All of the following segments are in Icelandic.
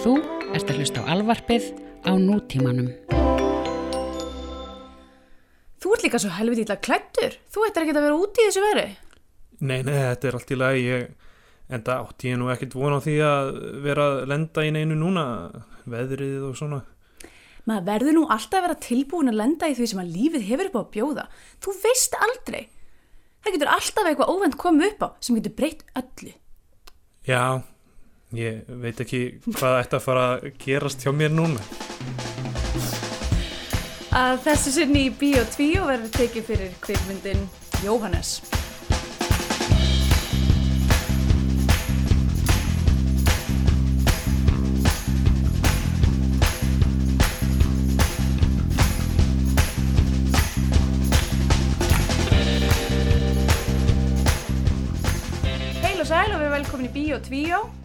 Þú ert að hlusta á alvarpið á nútímanum. Þú ert líka svo helviti illa klættur. Þú ættir ekki að vera úti í þessu veru. Nei, nei, þetta er allt í lagi ég, en það átti ég nú ekkert von á því að vera að lenda í neinu núna veðrið og svona Maður verður nú alltaf að vera tilbúin að lenda í því sem að lífið hefur upp á að bjóða. Þú veist aldrei. Það getur alltaf eitthvað óvend komið upp á sem getur breytt öllu. Já, ég veit ekki hvað ætti að fara að gerast hjá mér núna Að þessu sinni í Bíó 2 verður tekið fyrir kvikmyndin Jóhannes. Heil og sæl og við erum velkomin í Bíó 2.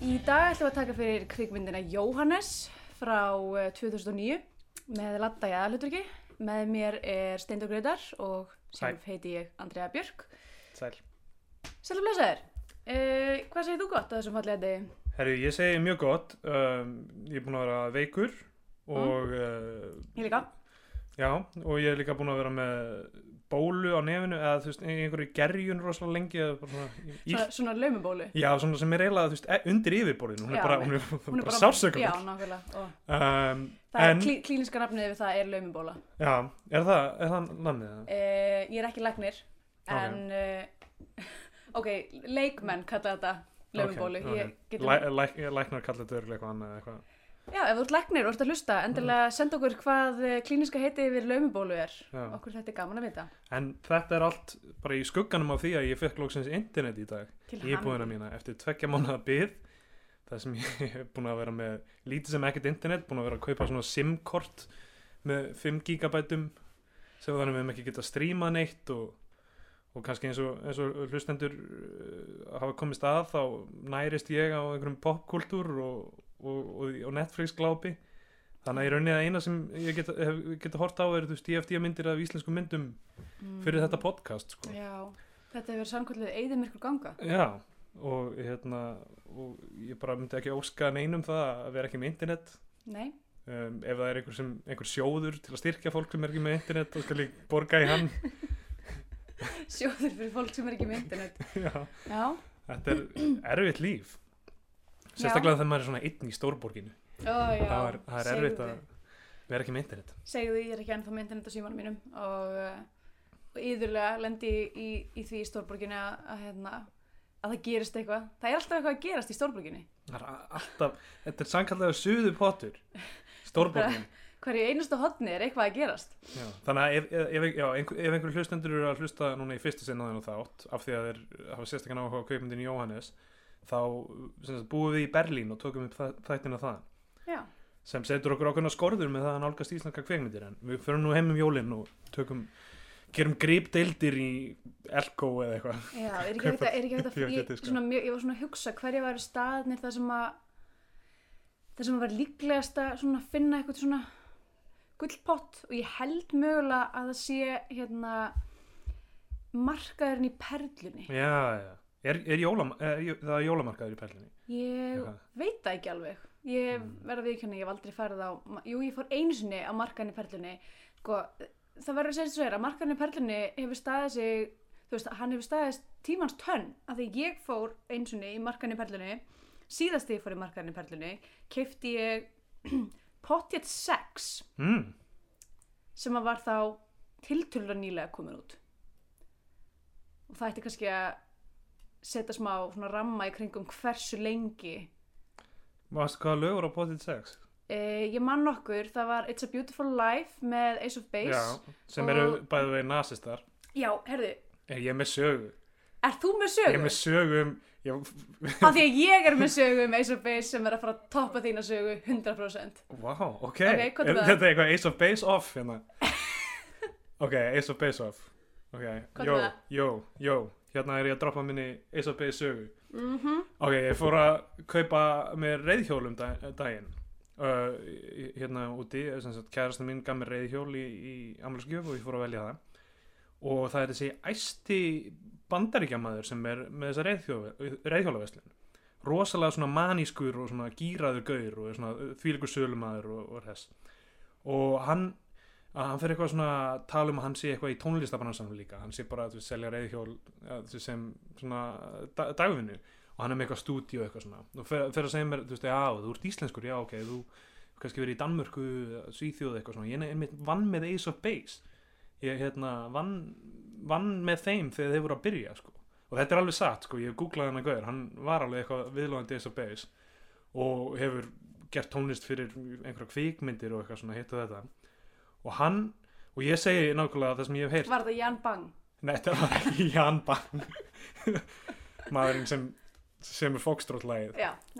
Í dag ætlum við að taka fyrir kvikmyndina Jóhannes frá eh, 2009 með Latta í aðalhuturki. Með mér er Steindur Gröðar og sjálf heiti ég Andrea Björk. Sæl Sæl og blessaður. Uh, hvað segir þú gott að þessum fallega degi? Herru, ég segi mjög gott um, ég er búin að vera veikur og uh, Ég líka. já, og ég er líka búin að vera með bólu á nefinu eða þú veist, einhverju gerjun rosalega lengi bara svona, í, Svona, laumubólu. já, svona sem er eiginlega, þú veist, e- undir yfirborðinu hún Já, er bara, nei. hún er, Hún er bara Já, sársökum nákvæmlega. Um, en, klí, klíniska nafnið við það er laumubóla. já, er það, er það namnið það? Uh, ég er ekki læknir, en uh, ok, leikmenn kalla þetta laumubólu. Ok, ok. Ég get Læ, læ, læknar kalla þetta örglega eitthvað annað eitthvað Já, ef þú ert læknir og ert að hlusta, endilega senda okkur hvað eh, klíniska heiti yfir laumubólu er. Já. Okkur þetta er gaman að vita. En þetta er allt bara í skugganum af því að ég fekk lóksins internet í dag Til í íbúðina mína eftir tveggja mánuða bið það sem ég hef búin að vera með lítið sem ekkert internet, búin að vera að kaupa svona SIM-kort með 5 gigabætum sem þannig við hefum ekki getað stríma neitt og, og kannski eins og, eins og hlustendur uh, hafa komist að þá nærist ég á einhverjum popkultúr og, og, og, og Netflix glápi þannig að í rauninni að eina sem ég geta, geta hort á er þú veist DFD myndir af íslensku myndum fyrir þetta podcast sko. Mm. Já, þetta hefur samkvæmlega eðið myrkur ganga. Já, og hérna og ég bara myndi ekki óska neinum það að vera ekki með internet Nei, um, ef það er einhver, sem, einhver sjóður til að styrkja fólk sem er ekki með internet þá skal ég borga í hann sjóður fyrir fólk sem er ekki með internet. Já, Já, þetta er erfitt líf sérstaklega þegar maður er svona einn í stórborginu já. það er, það er erfitt að vera ekki með internet Segðu, ég er ekki ennþá með internet á símanum mínum og, uh, og yðurlega lendi í, í, í því í stórborginni að, að, hérna, að það gerist eitthvað. Það er alltaf eitthvað að gerast í a- alltaf, þetta er sankallega suðu potur stórborgin Hverju einasta hotni er eitthvað að gerast. Já, þannig að ef, ef, já, einhver, ef einhverju hlustendur eru að hlusta núna í fyrstu sinna þennan þátt af því að þeir hafa sérstaklega áhuga á kaupmyndin Jóhannes þá sagt, búum við í Berlín og tökum upp þættina það Já, sem setur okkur ákveðna skorður með það að nálgast íslenska kveikmyndir en við förum nú heim um jólinn og tökum gerum grípdeildir í Elko eða eitthvað. Já, er ekki hægt að, er ekki hægt að, er sko. svona, mjög- ég var svona að hugsa hverja væri staðnir það sem að, það sem að var líklegast að finna eitthvað svona gullpott. Og ég held mögulega að það sé hérna markaðurinn í perlunni. Já, já, er, er, jóla, er það jólamarkaður í Berlín Ég Eitthvað. veit það ekki alveg. Ég Mm. verða viðkjörni, ég hef aldrei farið á, jú ég fór einu sinni á markaðinni perlunni. Sko, það verður að segja svo er að markaðinni perlunni hefur staðið sig, þú veist, hann hefur staðið tímans tönn. Af því ég fór einu sinni í markaðinni perlunni, síðast þegar ég fór í markaðinni perlunni, keipti ég Potjet 6 mm, sem að var þá tiltölulega nýlega komin út. Og það ætti kannski að setja smá ramma í kringum hversu lengi Varstu hvaða lögur á Potted 6? Uh, ég man nokkur, það var It's a Beautiful Life með Ace of Base. Já, sem Og- eru bæðu veginn nasistar Já, herðu, Er ég er með sögu er þú með Ég sögu? er með sögu um ég, Af því að ég er með sögu um Ace of Base sem er að fara að toppa þína sögu 100%. Vá, ok, Ok, hvað er? Þetta er eitthvað Ace of Base off hérna Ok, Ace of Base off Ok, jó, jó, jó Hérna er ég að droppa minni Base sögu. Mm Ok, ég fór að kaupa mér reyðhjólum dag, daginn. Uh, Hérna úti Kærastan mín gaf mér reyðhjól í, í Amlaskjöf og ég fór að velja það. Og það er þessi æsti bandaríkjamaður sem er með þessa reyðhjólaveslun rosalega svona manískur og svona gýraður gaur og svona þvíleikur sölumæður og, og þess. Og hann að hann fyrir eitthvað svona að tala um að hann sé eitthvað í tónlistabransanum líka. Hann sé bara að selja reyðhjól sem svona da, dagvinnu. Og hann er með eitthvað stúdíu eitthvað svona. Og fer, fer að segja mér, þú veist, já, þú ert íslenskur já, ok, þú kannski verið í Danmörku Svíþjóð eitthvað svona, ég einmitt vann með Ace of Base. Ég hérna vann, vann með þeim þegar þeir voru að byrja sko. og þetta er alveg satt, sko, ég googlaði hann að gauður hann var alveg eitthvað viðlóðandi Ace of Base og hefur gert tónlist fyrir einhverja kvikmyndir og eitthvað svona hitt og þetta og hann, og ég segi nákvæmlega það sem ég hef heyrt Var það Jan Bang? Nei, þetta var ekki Jan Bang maðurinn sem sem er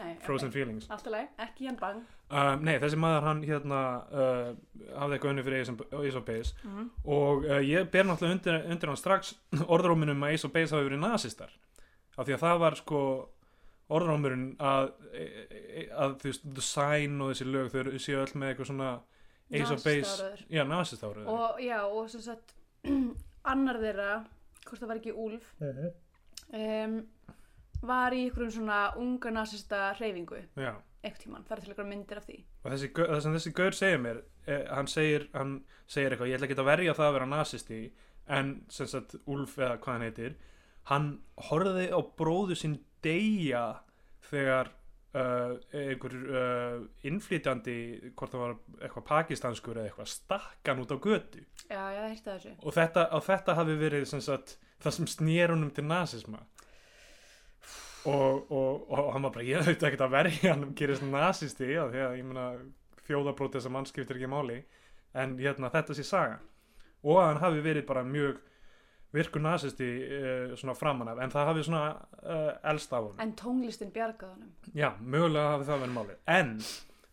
nei. Frozen ok. Feelings Allt í lagi, ekki Jan Bang. um, Nei, þessi maður hann hérna uh, hafði eitthvað unni fyrir Ace of- Base Mm og uh, ég ber náttúrulega undir, undir hann strax orðróminum að Ace of Base hafi verið nazistar af því að það var sko orðrómurinn að, e, e, að þú veist, The Sign og þessi lög þau séu öll með eitthvað svona Ace of Base Nasistáraður. Já, nazistáraður Og já, og sem sagt, annar þeirra, hvort það var ekki Úlf, um, var í einhverjum svona unga nasista hreyfingu, Já einhvern tímann. Það er til einhverjum myndir af því. og þessi, það sem þessi gaur segir mér eh, hann, segir, hann segir eitthvað ég ætla ekki að verja það að vera nazisti en sem sagt Úlf eða hvað hann heitir hann horfði á bróðu sinn deyja þegar uh, einhver uh, innflytjandi hvort það var eitthvað pakistanskur eða eitthvað stakkan út á götu. Já, já, heyrti þessu. og þetta, þetta hafi verið sem sagt, það sem snér honum til nazisma og, og, og hann var bara ég veit ekki að verja hann gerist nazisti já, því að ég meina þjóðabrót þess að mann skiptir ekki máli. En hérna, þetta sé saga. Og hann hafi verið bara mjög virkur nazisti uh, svona framan af en það hafi svona uh, elst af honum. En tónlistin bjargaði honum. Já, mögulega hafi það verið málið. En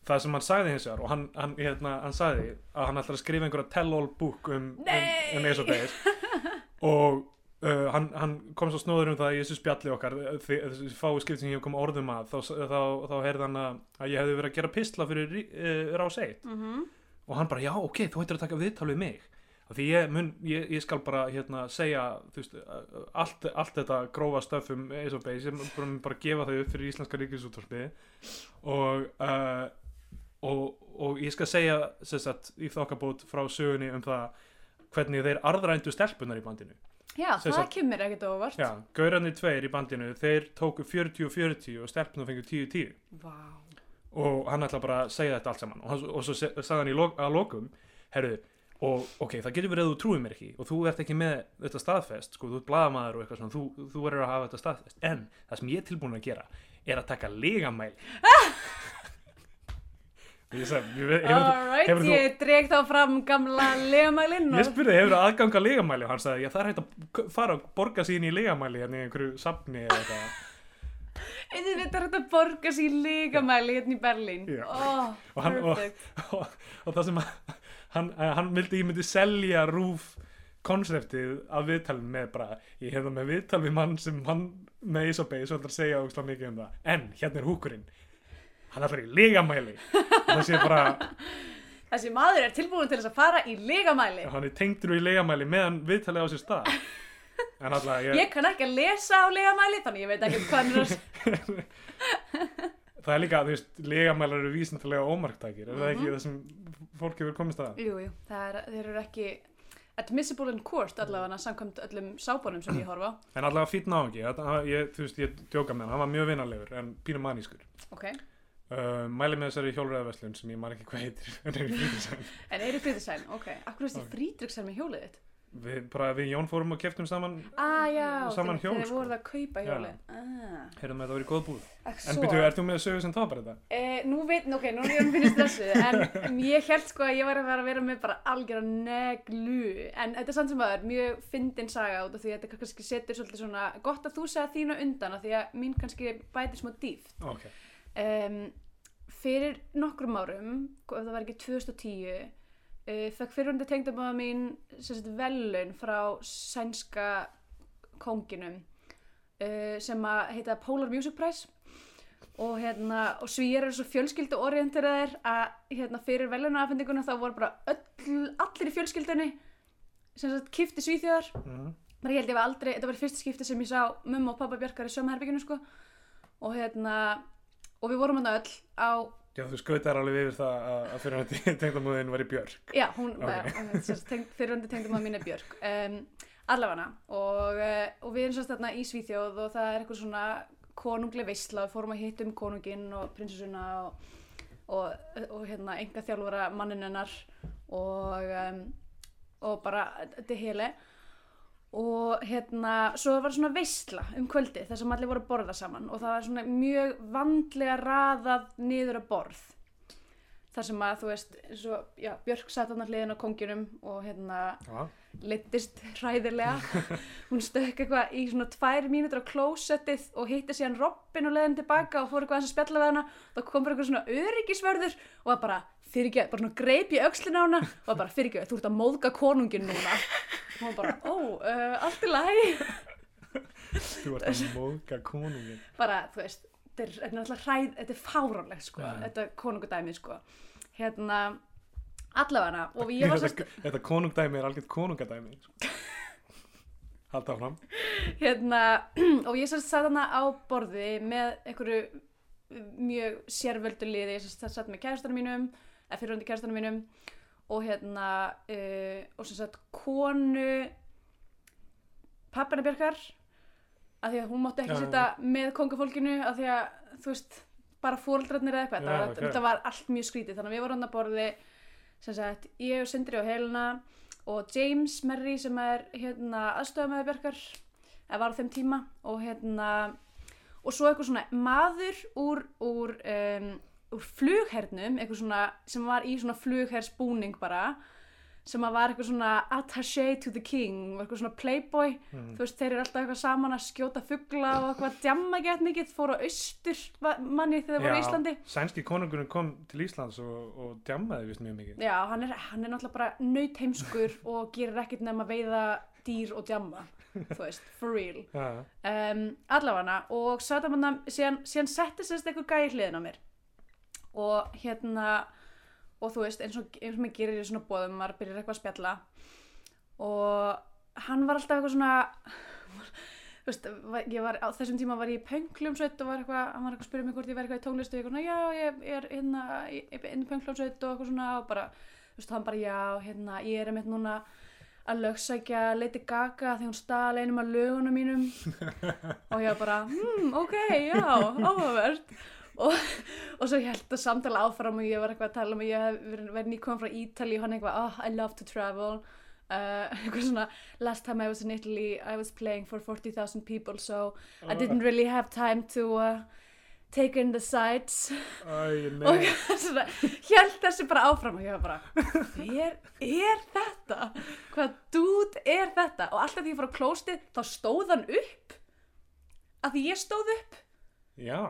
það sem hann sagði hins vegar og hann, hann, hérna, hann sagði að hann ætlar að skrifa einhverja tell-all book um, um, um Base og uh, hann, hann kom svo snóður um það í þessu spjalli okkar þessu fáu skipt sem ég hef kom orðum að þá, þá, þá heyrði hann að, ég hefði verið að gera pistla fyrir Rás 1 Mm og hann bara, já, ok, þú hættir að taka viðtal við mig því ég, mun, ég, ég skal bara hérna, segja veist, allt, allt þetta grófa stöf um Ace of Base, ég mun bara gefa þau upp fyrir Íslenska ríkisútvarpi og, uh, og og ég skal segja sagt, í þokkabót frá sögunni um það hvernig þeir arðrændu stelpunar í bandinu Já, Sem það sagt- kemur ekkert óvart. já, gaurarnir tveir í bandinu þeir tóku 40-40 og stelpunar fengu 10-10 Vá. og hann ætla bara að segja þetta allt saman og, og svo sagði hann í lok, að lokum herru, og ok, það getur verið að þú trúir mér ekki og þú ert ekki með þetta staðfest sko, þú ert blaðamaður og eitthvað svona þú, þú verður að hafa þetta staðfest, en það sem ég er tilbúin að gera er að taka og þú- Alright, hefur þú- ég dreg þá fram gamla legamælinn ég og... spurði, hefur það aðgang að legamæli? Og hann sagði, já það er hægt að fara að borga sín í legamæli hérna í einhverju safni eða eitthvað. Þetta er hægt að borga í legamæli hérna í Berlín. Oh, Og hann- og- og, og það sem að, hann, að hann vildi, ég myndi selja rúf konseptið af viðtalin með bara, ég hef það með viðtal við mann sem hann með og ætlar að segja ógslag mikið um það, en hérna er húkurinn. Hann ætlar í legamæli. Og það sé bara, Þessi maður er tilbúin til þess að fara í legamæli. hann er tengdur í legamæli meðan viðtalið á sér stað. En alltaf ég, Ég kann ekki að lesa á legamæli, þannig ég veit ekki hvað hann er að... það er líka, þú veist, legamælar eru vísindalega ómarktækir, er það ekki það sem fólk hefur komist að Jú, jú, það er, þeir eru ekki admissible in court allavega samkvæmt öllum sábónum sem ég horfa en allavega fýtt náðungi, ég, þú veist, ég djóka með hann, hann var mjög vinalegur en pínum manískur Ok, Uh, mæli með þessari hjólræðaverslun sem ég man ekki hvað heitir en eru fríðisæn, ok. Akkur þetta Ok. frídryggsæn með hjólið þitt? Við, bara við Jón fórum og keftum saman Ah, já, Saman hjól, sko. voruð að kaupa Já. hjólið. Ah, heyrðum að var í góð búð ekki en byrju, ert þú með sögu sem það bara þetta? Eh, nú veit, ok, nú er ég að finna stressu en ég held sko að ég var að vera að vera með bara algjör neglu en þetta er samt sem aður mjög fyndin saga út af því að þetta kannski setur svolítið svona gott að þú segja þína undan af því að mín kannski bætir smá dýft ok, um, fyrir nokkrum árum ef það var ekki 2010 uh, fekk fyrirhundi tengdabáða mín sagt velun frá sænska konginum uh, sem að heita Polar Music Prize. Og hérna og svíjar eru svo fjölskyldu orienteraðir að hérna fyrir velunafendinguna þá voru bara öll, allir í fjölskyldunni sem sagt kifti svíþjóðar. Mm. ég held ég var aldrei, þetta var í fyrsta skipti sem ég sá mumma og pappa Bjarkar í sömu herbygginu sko. Og hérna og við vorum hann öll á Já, þú skautar alveg yfir það að, að fyrir hann tengdamóðin var í Björk. Já, hún, Ok. okay. fyrirhundi tengdum að mín er Björk um, allafana og, uh, og við erum þarna í Svíþjóð og það er eitthvað svona konungleg veisla við fórum að hittum konunginn og prinsessuna og, og, og hérna enga þjálfara manninennar og, um, og bara þetta hele og hérna svo var svona veisla um kvöldi þar sem allir voru að borða saman. Og það var svona mjög vandlega raðað niður að borð. Þar sem að þú veist og, já, Björk satt að hliðin á kongjunum og hérna Já, leittist hræðilega. Hún stökk eitthvað í svona tvær mínútur á klósettið og hitti síðan Robin og leiðin tilbaka og fór eitthvað að spjalla við hana. Þá kom bara eitthvað svona öryggisverður og var bara fyrirgeð, bara svona greip í öxlina á hana og bara fyrirgeð, þú ert að móðga konungin núna og hún bara, ó, uh, allt í lagi þú ert að móðga konungin. bara, þú veist, þetta er, er náttúrulega hræð, þetta er fáránlegt, sko, Já. þetta konungadæmi, sko, hérna, allavega, og ég var sérst, Þetta, þetta konungdæmi er algjört konungadæmi. sko. Halda áfram. hérna, og ég sérst satt hana á borði með einhverju mjög sérvöldu liði, ég sérst satt með kærastanum mínum, eða fyrirhundi kærastanum mínum, og hérna, uh, og sem sagt, konu pappina Björkar, af því að hún mátti ekki sitja með kongafólkinu, af því að, þú veist, bara fóreldrarnir eða eitthvað, Já, þetta, var, ok. þetta var allt mjög skrítið, þannig að við vorum hann að borði, sem sagt, ég og Sindri og Helena og James Merry sem er hérna aðstofamæður Björkar, eða var á þeim tíma, og hérna, og svo eitthvað svona maður úr, úr, um, úr flughernum, eitthvað svona, sem var í svona flughersbúning bara, sem að var eitthvað svona attaché to the king eitthvað svona playboy. Mm. þú veist, þeir eru alltaf eitthvað saman að skjóta fugla og eitthvað djamma gett mikið fóru á austur manni þegar þeir voru í Íslandi. sænski konungurinn kom til Íslands og, og djammaði vist mjög mikið. já, hann er, hann er náttúrulega bara nautheimskur og gerir ekkert nema að veiða dýr og djamma þú veist, for real. Um, allavega og satt að manna, síðan, síðan setti sérst eitthvað gæði hliðin á mér og hérna og þú veist, eins og, eins og maður gerir í svona bóðum maður byrjar eitthvað að spjalla. Og hann var alltaf eitthvað svona þú veist, var- ég var, á þessum tíma var ég í pöngljómsveit og var eitthvað, hann var eitthvað að spyrja mig hvort ég væri eitthvað í tónlistu og ég eitthvað, svona, já, ég, er hérna inn í pöngljómsveit og eitthvað svona. Og bara, þú veist, hann bara, já, hérna ég er einmitt núna að lögsækja Lady Gaga því hún stál einum af lögunum mínum. Og ég var bara, hmm, ok, já, áhugavert og, og svo held það samtala áfram og ég var eitthvað að tala um að ég hef verið, nýkomin frá Ítali og hann eitthvað, oh, I love to travel. Uh, eitthvað svona, last time I was in Italy I was playing for 40,000 people so I didn't really have time to uh, take in the sights. Æ, og ég svona, held þessu bara áfram og ég var bara, hver er þetta? Hvað dút er þetta? Og alltaf því ég fór á klóstið þá stóð hann upp. Að því ég stóð upp. Já,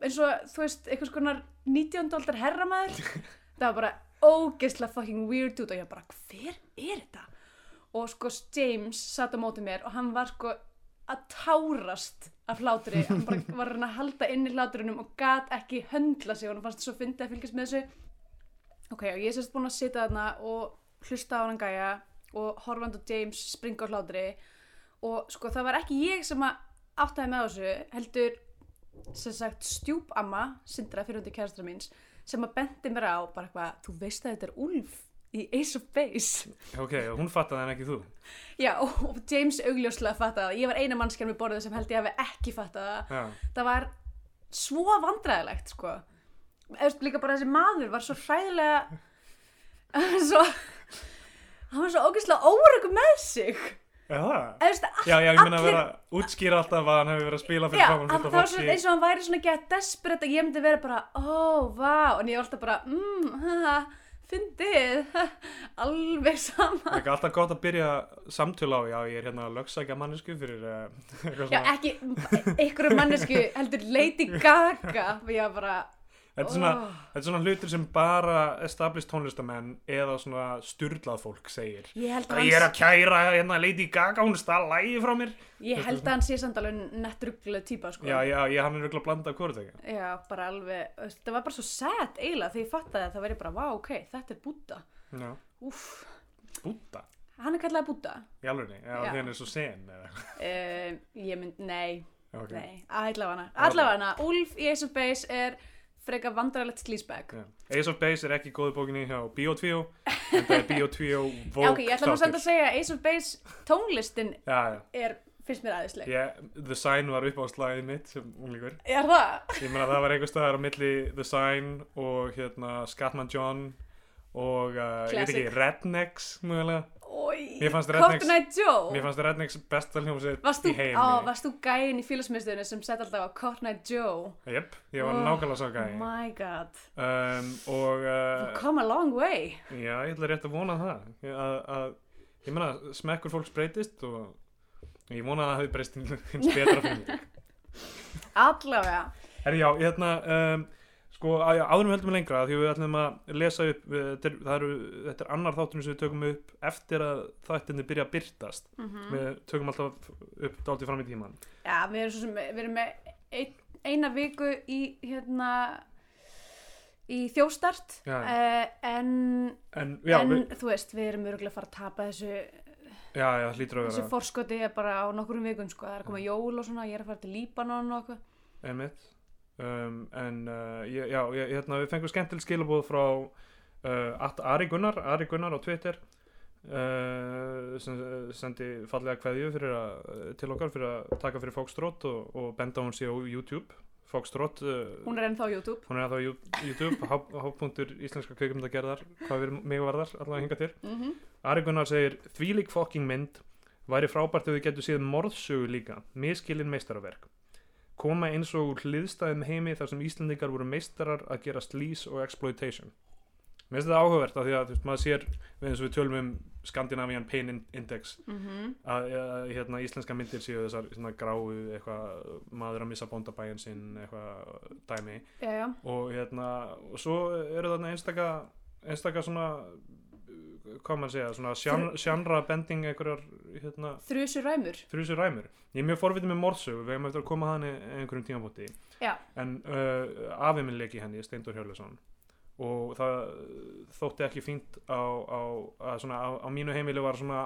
eins og þú veist, einhvers konar 19. aldar herramæður það var bara ógeðslega fucking weird út og ég bara, hver er þetta? og sko James satt á móti mér og hann var sko að tárast af hlátri hann bara var að reyna að halda inn í hláturinum og gat ekki höndla sig og hann fannst svo fyndið að fylgjast með þessu ok, og ég er sérst búin að sitja þarna og hlusta á hann gæja og horfand og James springa á hlátri og sko það var ekki ég sem að áttaði með þessu heldur sem sagt stjúpamma Sindra fyrir hundi kærastra míns sem að bendi mér á bara eitthvað, þú veist að þetta er Úlf í Ace of Base. Ok, og hún fattaði en ekki þú. já, og James augljóslega fattaði ég var eina mannskjarn við borðið sem held ég hafi ekki fattað það. Var svo vandræðilegt sko. Eða líka bara þessi maður var svo hræðilega svo hann var svo ógeðslega óryggur með sig Já, Já, já, ég meina að vera að útskýra alltaf að hann hefur verið að spila fyrir Já, hann, fullt það var svo, fólki. eins og hann væri svona gett desperate að ég myndi vera bara, ó, vá, en ég var alltaf bara, mm, haha, fyndið, alveg sama. Það er ekki alltaf gott að byrja samtölu á, já, ég er hérna að lögsækja mannesku fyrir uh, eitthvað Já, svona. ekki einhverju mannesku heldur Lady Gaga, og ég var bara, Þetta er, svona, oh. þetta er svona hlutur sem bara established tónlistamenn eða svona styrlað fólk segir. ég held að Ég er að kæra hérna Lady Gaga, hún stað lægi frá mér. ég held að hann sé samt alveg nettruggluð típa, sko. Já, já, ég hann er auðvitað að blanda af hvort þegar. Já, bara alveg, það var bara svo sad eiginlega þegar ég fattaði að það væri bara, vá, ok, þetta er Buddha. Já, Úff, búta. hann er kallaði Buddha. Í alveg, já, Já. því hann er svo sen. eða. Uh, ég mynd, nei, Ok. Nei, allavega Allavega, Úlf í Ace of Base er frekar vandrarlegt slísbag Já. Ace of Base er ekki góðu bókinni hjá Bio2 en það er Bio2 Vogue Já, ok, ég ætla nú samt að segja Ace of Base tónlistin Já, já. er, finnst mér aðeinsleg Ég, The Sign var upp á slagið mitt? Ég meina það var einhver staðar á milli The Sign og hérna Scatman John og uh, ég veit ekki, Rednecks mögulega. Ói, Mér fannst Rednecks- Mér fannst Rednecks besta þú, í heimi. á, varst þú gæinn í félagsmiðstöðinu sem sett alltaf á Cotton Eye Joe? Jep, ég var Oh, nákvæmlega svo gæði. My god, Um, og uh, you come a long way já, ég ætla rétt að vona það. Ég- Að, að, ég meina, smekkur fólks breytist og ég vona að það hefði breyst hins betra fyrir mig. Allavega Herri, já, hérna, um, sko, já, áðurum höldum við lengra því við ætlum að lesa upp, það eru, þetta er annar þátturinn sem við tökum upp eftir að þættinni byrja að byrtast. Mhm. Við tökum alltaf upp dálítið fram í tíman. Já, við erum, sem, við erum með ein, eina viku í hérna í þjóstart Já. uh, en, En, já, en við, þú veist, við erum örgulega að fara að tapa þessu, já, já, þessu forskoti bara á nokkrum vikum sko, það er að koma jól og svona, ég er að fara til Líbanon og eitthvað. Um, en, uh, ég, já, ég, hérna, við fengum skemmtileg skilabóð frá uh, Ari Gunnar, Ari Gunnar á Twitter uh, sem sendi fallega fyrir að, til okkar fyrir að taka fyrir Foxtrot og, og benda hún sér á YouTube. Foxtrot uh, Hún er ennþá á YouTube. hún er það á YouTube há- hápunktur íslenska kveikmyndagerðar hvað við mig varðar allavega hinga til. Mm Ari Gunnar segir þvílík fokking mynd. Væri frábært ef við getum séð morðsögu líka. Miskilin meistaraverk koma eins og hliðstæðum heimi þar sem Íslendingar voru meistarar að gera slís og exploitation. Mér finnst þetta áhugavert af því að veist, maður sér við eins og við tölum um Scandinavian Pain In- Index -hmm. að, að hérna, íslenska myndir séu þessar svona gráu eitthvað maður að missa bóndabæin sinn eitthvað dæmi. Já, já, og hérna og svo eru þarna einstaka einstaka svona hvað maður segja, svona sjan, sjanra bending einhverjar hérna, þrjusu ræmur. þrjusur ræmur. Ég er mjög forvitið með morsögu, við hefum eftir að koma að hann einhverjum tímabóti Já, en uh, afi minn leik í henni, Steindur Hjörleson og það þótti ekki fínt á, á, að svona, á, á mínu heimili var svona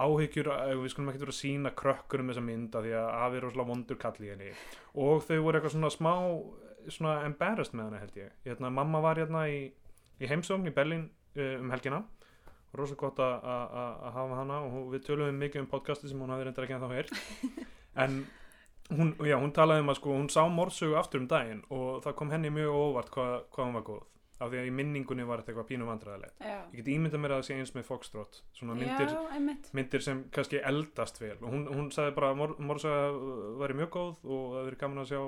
áhyggjur, við skulum ekki vera að sína krökkur um þessa mynda því að afi er rosalega vondur kall í henni. Og þau voru eitthvað svona smá svona embarrassed með hana held ég. Hérna, mamma var hérna í, í heimsókn í Berlín um helgina. Rosalega gott að- að að- að hafa hana og við tölum mikið um podcasti sem hún hafi reyndar ekki ennþá heyrt. En hún, já, hún talaði um að sko, hún sá morsögu aftur um daginn og það kom henni mjög óvart hvað, hvað hún var góð. Af því að í minningunni var þetta eitthvað pínu vandræðilegt ég get ímyndað mér að það sé eins með Foxtrot svona myndir, Já, myndir sem kannski eldast vel. Og hún, hún sagði bara að mor, morsaga væri mjög góð og það verið gaman að sjá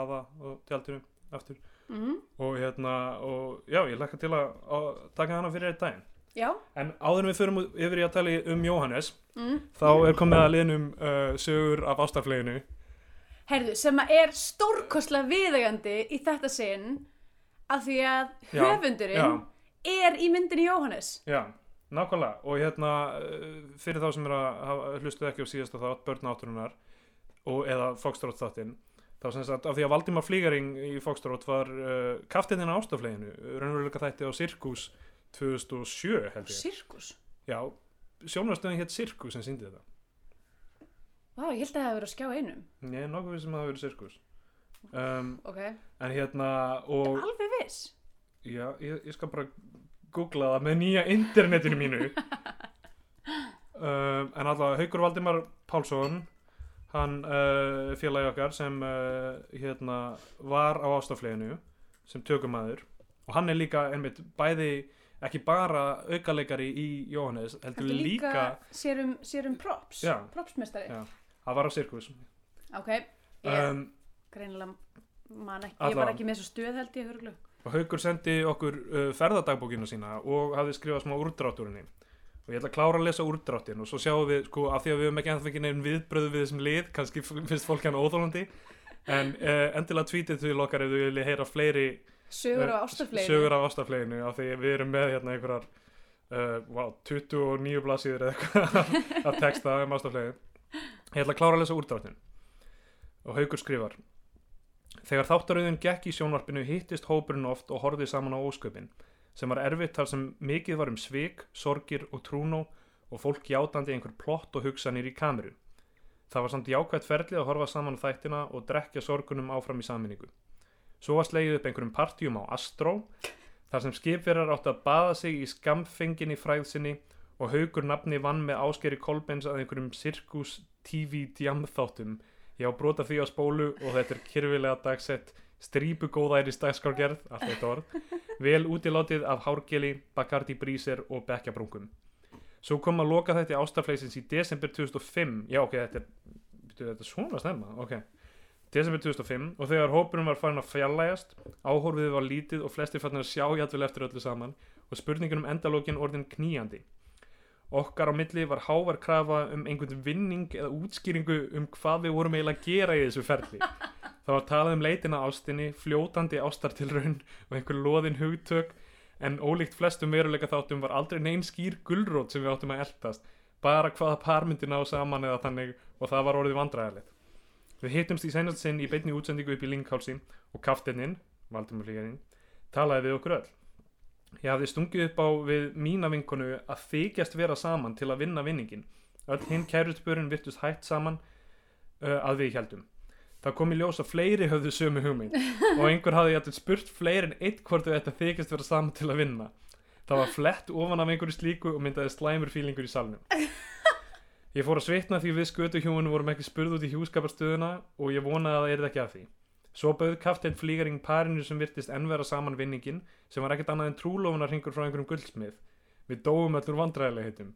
aða og tjaldinu aftur mm og hérna og já, ég lakka til að, að taka hana fyrir eitt daginn. Já, en áður en við förum yfir í að tala um Jóhannes mm. þá er komið að liðnum uh, sögur af ástafleginu Herðu, sem að er stórkostlega viðegandi í þetta sinn af því að Já, höfundurinn er í myndinni Jóhannes. Já, nákvæmlega. Og hérna uh, fyrir þá sem er að hlustuðu ekki á síðasta þátt börn átturinnar og eða þáttinn þá sem sagt af því að Valdimar Flígaring í Foxtrot var uh, kaftininn á ástafleginu raunveruleika þætti á Sirkus 2007 held ég. Sirkus? Já, sjónvarstöðin hétt Sirkus sem síndi þetta. Vá, ég held að það hefur verið að skjá einum. Er nokkuð við sem að það verið Sirkus. Um, Ok, en hérna og alveg viss. Já, ég, ég skal bara googla það með nýja internetinu mínu. Um, En alltaf Haukur Valdimar Pálsson hann uh, félagi okkar sem uh, hérna var á ástafleginu sem tökumæður og hann er líka einmitt bæði ekki bara aukaleikari í Jóhannes heldur líka, líka sér um, sér um props Já. Propsmestari Já. hann var á sirkus. Ok, ég um, greinilega man ekki Ég var ekki með þessu stöð held ég hörglu og Haukur sendi okkur uh, ferðadagbókina sína og hafði skrifað smá úrdrátturinni og ég ætla að klára að lesa úrdráttin og svo sjáum við, sko, af því að við höfum ekki ennþá fengið nefn viðbröðu við þessum lið, kannski finnst fólk hann óþólandi en uh, endilega tweetið til okkar ef þið viljið heyra fleiri Sögur á eh, ástafleginu af af því við erum með hérna einhverjar uh, wow, 29 blaðsíður eða eitthvað að texta um ástafleginu ég ætla að klára að lesa úrdráttin og Haukur skrifar Þegar þáttarauðin gekk í sjónvarpinu hittist hópurinn oft og horfði saman á ósköpin sem var erfitt þar sem mikið var um svik, sorgir og trúnó og fólk játandi einhver plott og hugsanir í kameru. Það var samt jákvætt ferli að horfa saman á þættina og drekja sorgunum áfram í saminningu. Svo var slegið upp einhverjum partjum á Astro, þar sem skipverjar átt að baða sig í skamfenginni fræðsinni og haugur nafni vann með áskeri Kolbens að einhverjum Circus TV djamþáttum. Ég á brota því á spólu og þetta er kyrfilega dagsett strípu góðæri stækskargerð, allt eitt orð, vel útilátið af hárgeli, Bacardi Bríser og bekkjabrungum. Svo kom að loka þetta ástafleysins í desember 2005, já ok, þetta er, þetta er svona snemma, ok, desember 2005 og þegar hópurum var farin að fjallægast, áhorfið var lítið og flestir fannir að sjá jætvel eftir öllu saman og spurningin um endalókin orðin kníjandi. Okkar á milli var hávar krafa um einhvern vinning eða útskýringu um hvað við vorum eiginlega að gera í þessu ferli. Það var talað um leitina ástinni, fljótandi ástartilraun og einhver loðin hugtök en ólíkt flestum veruleika þáttum var aldrei neinn skýr gulrót sem við áttum að eldast, bara hvaða par myndi ná saman eða þannig og það var orðið vandræðilegt. Við hittumst í seinast sinn í beinni útsendingu upp í Linkhálsi og kaftinninn, Valdimur Lígarinn, talaði við okkur öll. Ég hafði stungið upp á við mína vinkonu að þykjast vera saman til að vinna vinningin. Öll hinn kærutspörun virtust hætt saman uh, að við heldum. Það kom í ljós að fleiri höfðu sömu hugmynd og einhver hafði jættil spurt fleiri en eitt hvort þau þetta þykjast vera saman til að vinna. Það var flett ofan af einhverju slíku og myndaði slæmur fílingur í salnum. Ég fór að svitna því við skötuhjóinu vorum ekki spurð út í hjúskaparstöðuna og ég vonaði að það erði ekki af því. Svo bauð kafteinn flýgaring parinu sem virtist ennvera saman vinningin sem var ekkert annað en trúlofunarhingur frá einhverjum guldsmið. Við dóum öllur vandræðilegheitum.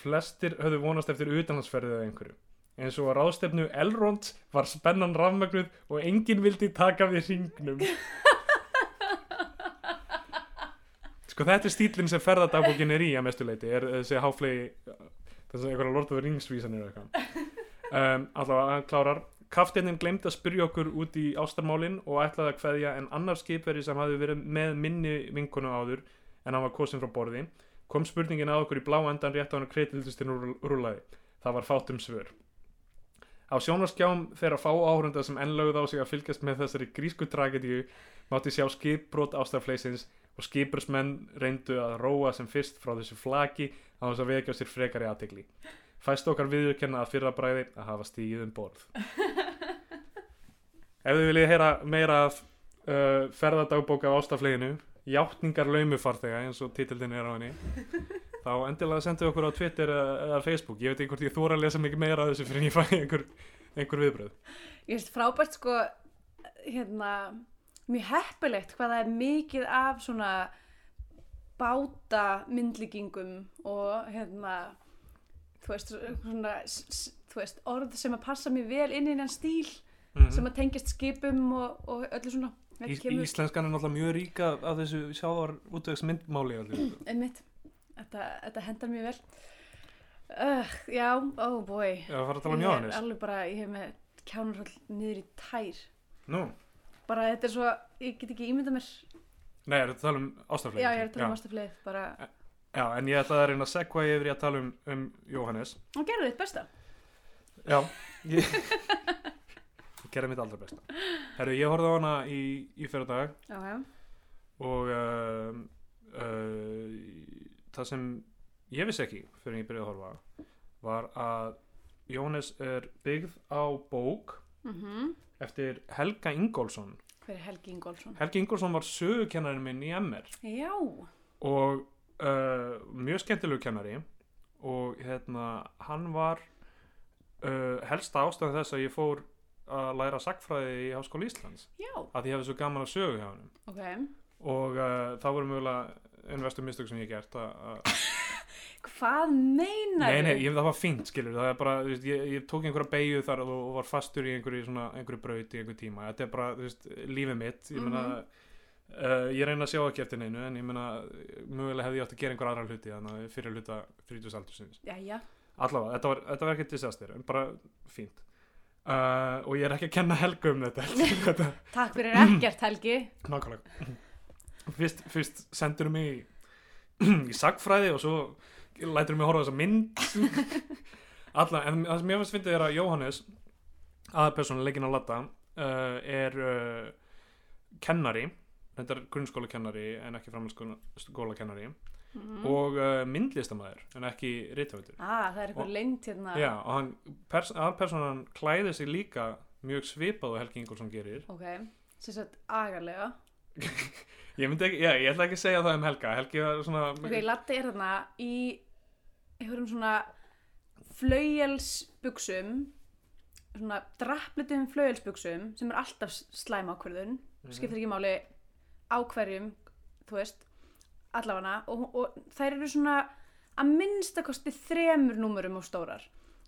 Flestir höfðu vonast eftir utanlandsferðið eða einhverju. Eins og á ráðstefnu Elrond var spennan rafmögnuð og enginn vildi taka við hringnum. Sko þetta er stílinn sem ferðadagbókin er í að mestuleiti er þessi háflegi þessi einhverja Lord of the Rings vísanir eða eitthvað. Um, allavega hann klárar. Kaftininn glemdi að spyrja okkur út í ástarmálin og ætlaði að kveðja en annar skipveri sem hafi verið með minni vinkonu áður en hann var kosin frá borði kom spurningin að okkur í blá endan rétt á hann að kreitildustinn rúlaði það var fátum svör Á sjónarskjám þeirra fá áhörunda sem ennlögð á sig að fylgjast með þessari grísku tragedíu mátti sjá skipbrot ástafleysins og skipursmenn reyndu að róa sem fyrst frá þessu flaki á þess að vekja sér frekari aðtegli. Fæst okkar viðurkenna að fyrra bræði að hafa stíð um borð. Ef þið viljið heyra meira af uh, ferðadagbók af ástafleginu, játningar laumufarþega eins og titildin er á henni, þá endilega sendu okkur á Twitter eða, Facebook. Ég veit ekki hvort ég þóra að lesa mikið meira af þessu fyrir en ég fæ einhver, einhver viðbröð. Ég finnst frábært sko hérna mjög heppilegt hvað það er mikið af svona báta myndlíkingum og hérna þú veist, svona, þú veist orð sem að passa mér vel inn í hennan stíl Mm sem að tengjast skipum og, og öllu svona Ís, Íslenskan er náttúrulega mjög ríka af þessu sjávar útvegs myndmáli allir. Þetta, þetta hendar mjög vel. Uh, já, oh boy. Það fara að tala um ég Jóhannes. alveg bara, ég hef með kjánarhald niður í tær. Nú, bara þetta er svo, ég get ekki ímyndað mér. Nei, er þetta að tala um ástaflegin? já, ég er að tala um ástafleið bara, Já, en ég ætlaði að reyna að segva yfir í að tala um, um Jóhannes. og gerðu þitt besta. Já, ég, ég gerði mitt allra besta. Herru, ég horfði á hana í, í fyrir dag já, og uh, uh, það sem ég vissi ekki fyrir en ég byrjaði að horfa var að Jóhannes er byggð á bók mhm. eftir Helga Ingólfsson. hver er Helgi Ingólfsson? Helgi Ingólfsson var sögukennarinn minn í MR já, og uh, mjög skemmtilegu kennari og hérna hann var uh, helsta ástæðan þess að ég fór að læra sagfræði í Háskóla Íslands. Já, að ég hefði svo gaman að sögu hjá hann ok. Og uh, það voru mögulega einn vestu mistök sem ég hef gert að- að hvað meinar Nei, nei, ég, það var fínt, skilur, það er bara, þú veist, ég, ég tók einhverja beigju þar og, og var fastur í einhverju, svona, einhverju braut í einhverju tíma, þetta er bara, þú veist, lífið mitt, ég meina, uh, ég reyna að sjá ekki eftir neinu, en ég meina, mögulega hefði ég átt að gera einhver aðra hluti, þannig að fyrir hluta frítusaldursins. já, já, Allavega, þetta var, þetta var ekki disaster, en bara fínt. Uh, og ég er ekki að kenna Helga um þetta. Takk fyrir ekkert Helgi. Nákvæmlega. Fyrst, fyrst sendur mig í, í sagfræði og svo lætur mig horfa á þessa mynd. Alla, en það sem ég finnst fyndið er að Jóhannes aðpersónu leikinn á Latta uh, er uh, kennari. Þetta er grunnskóla kennari en ekki framhaldsskóla kennari mm. og uh, myndlistamæður en ekki rithöfundur. Ah, það er eitthvað lengt hérna. Já, og hann, pers aðpersonan klæði sig líka mjög svipað og Helgi Ingolson gerir. Ok, sem sagt agarlega Ég myndi ekki, já, ég ætla ekki að segja það um Helga. Helgi var svona ok, Latti er þarna í einhverjum svona flauelsbuxum svona drapplitum flauelsbuxum sem er alltaf slæm ákverðun Mhm. skiptir ekki máli á hverjum þú veist, allafana og, og þær eru svona að minnstakosti þremur númurum og stórar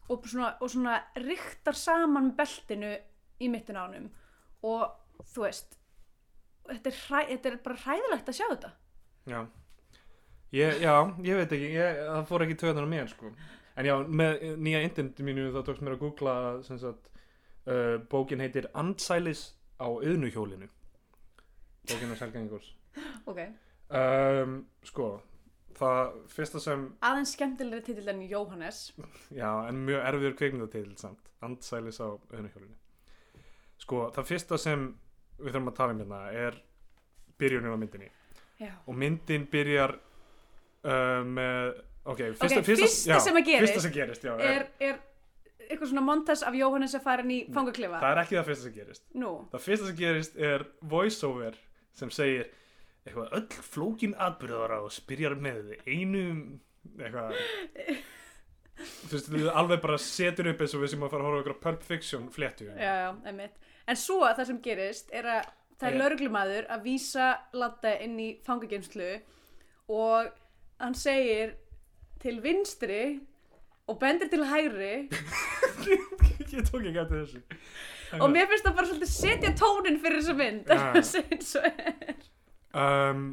og svona, og svona riktar saman beltinu í mittin ánum og þú veist þetta er, hræ, þetta er bara hræðilegt að sjá þetta. Já, ég, já, ég veit ekki ég, það fór ekki töðan á mér sko. En já, með nýja internetu mínu þá tókst mér að googla sem sagt, uh, bókin heitir Andsælis á auðnuhjólinu bókin á Ingolson ok, um, sko það fyrsta sem aðeins skemmtilegri titill en Jóhannes. Já, en mjög erfiður kveikmyndatil samt, andsælis á auðnuhjólinu. Sko, það fyrsta sem við þurfum að tala um hérna er byrjunin á myndinni. já. Og myndin byrjar uh, með, ok, fyrsta, Ok, fyrsta sem að gerist Fyrsta sem gerist, já. er, er eitthvað svona montas af Jóhannes að fara inn í fangaklefa Það er ekki það fyrsta sem gerist. nú, Það fyrsta sem gerist er voiceover sem segir eitthvað öll flókin atbyrðara og spyrjar með einum eitthvað þú veist, alveg bara setur upp eins og við sem að fara að horfa á eitthvað Pulp Fiction fléttu já, já, einmitt en svo það sem gerist er að það er lauruglumadur að vísa Latta inn í fangageimslu og hann segir til vinstri og bendir til hægri. Ég tók ekki eftir þessu. Og mér finnst það bara svolítið setja tónin fyrir þessa mynd. Að um,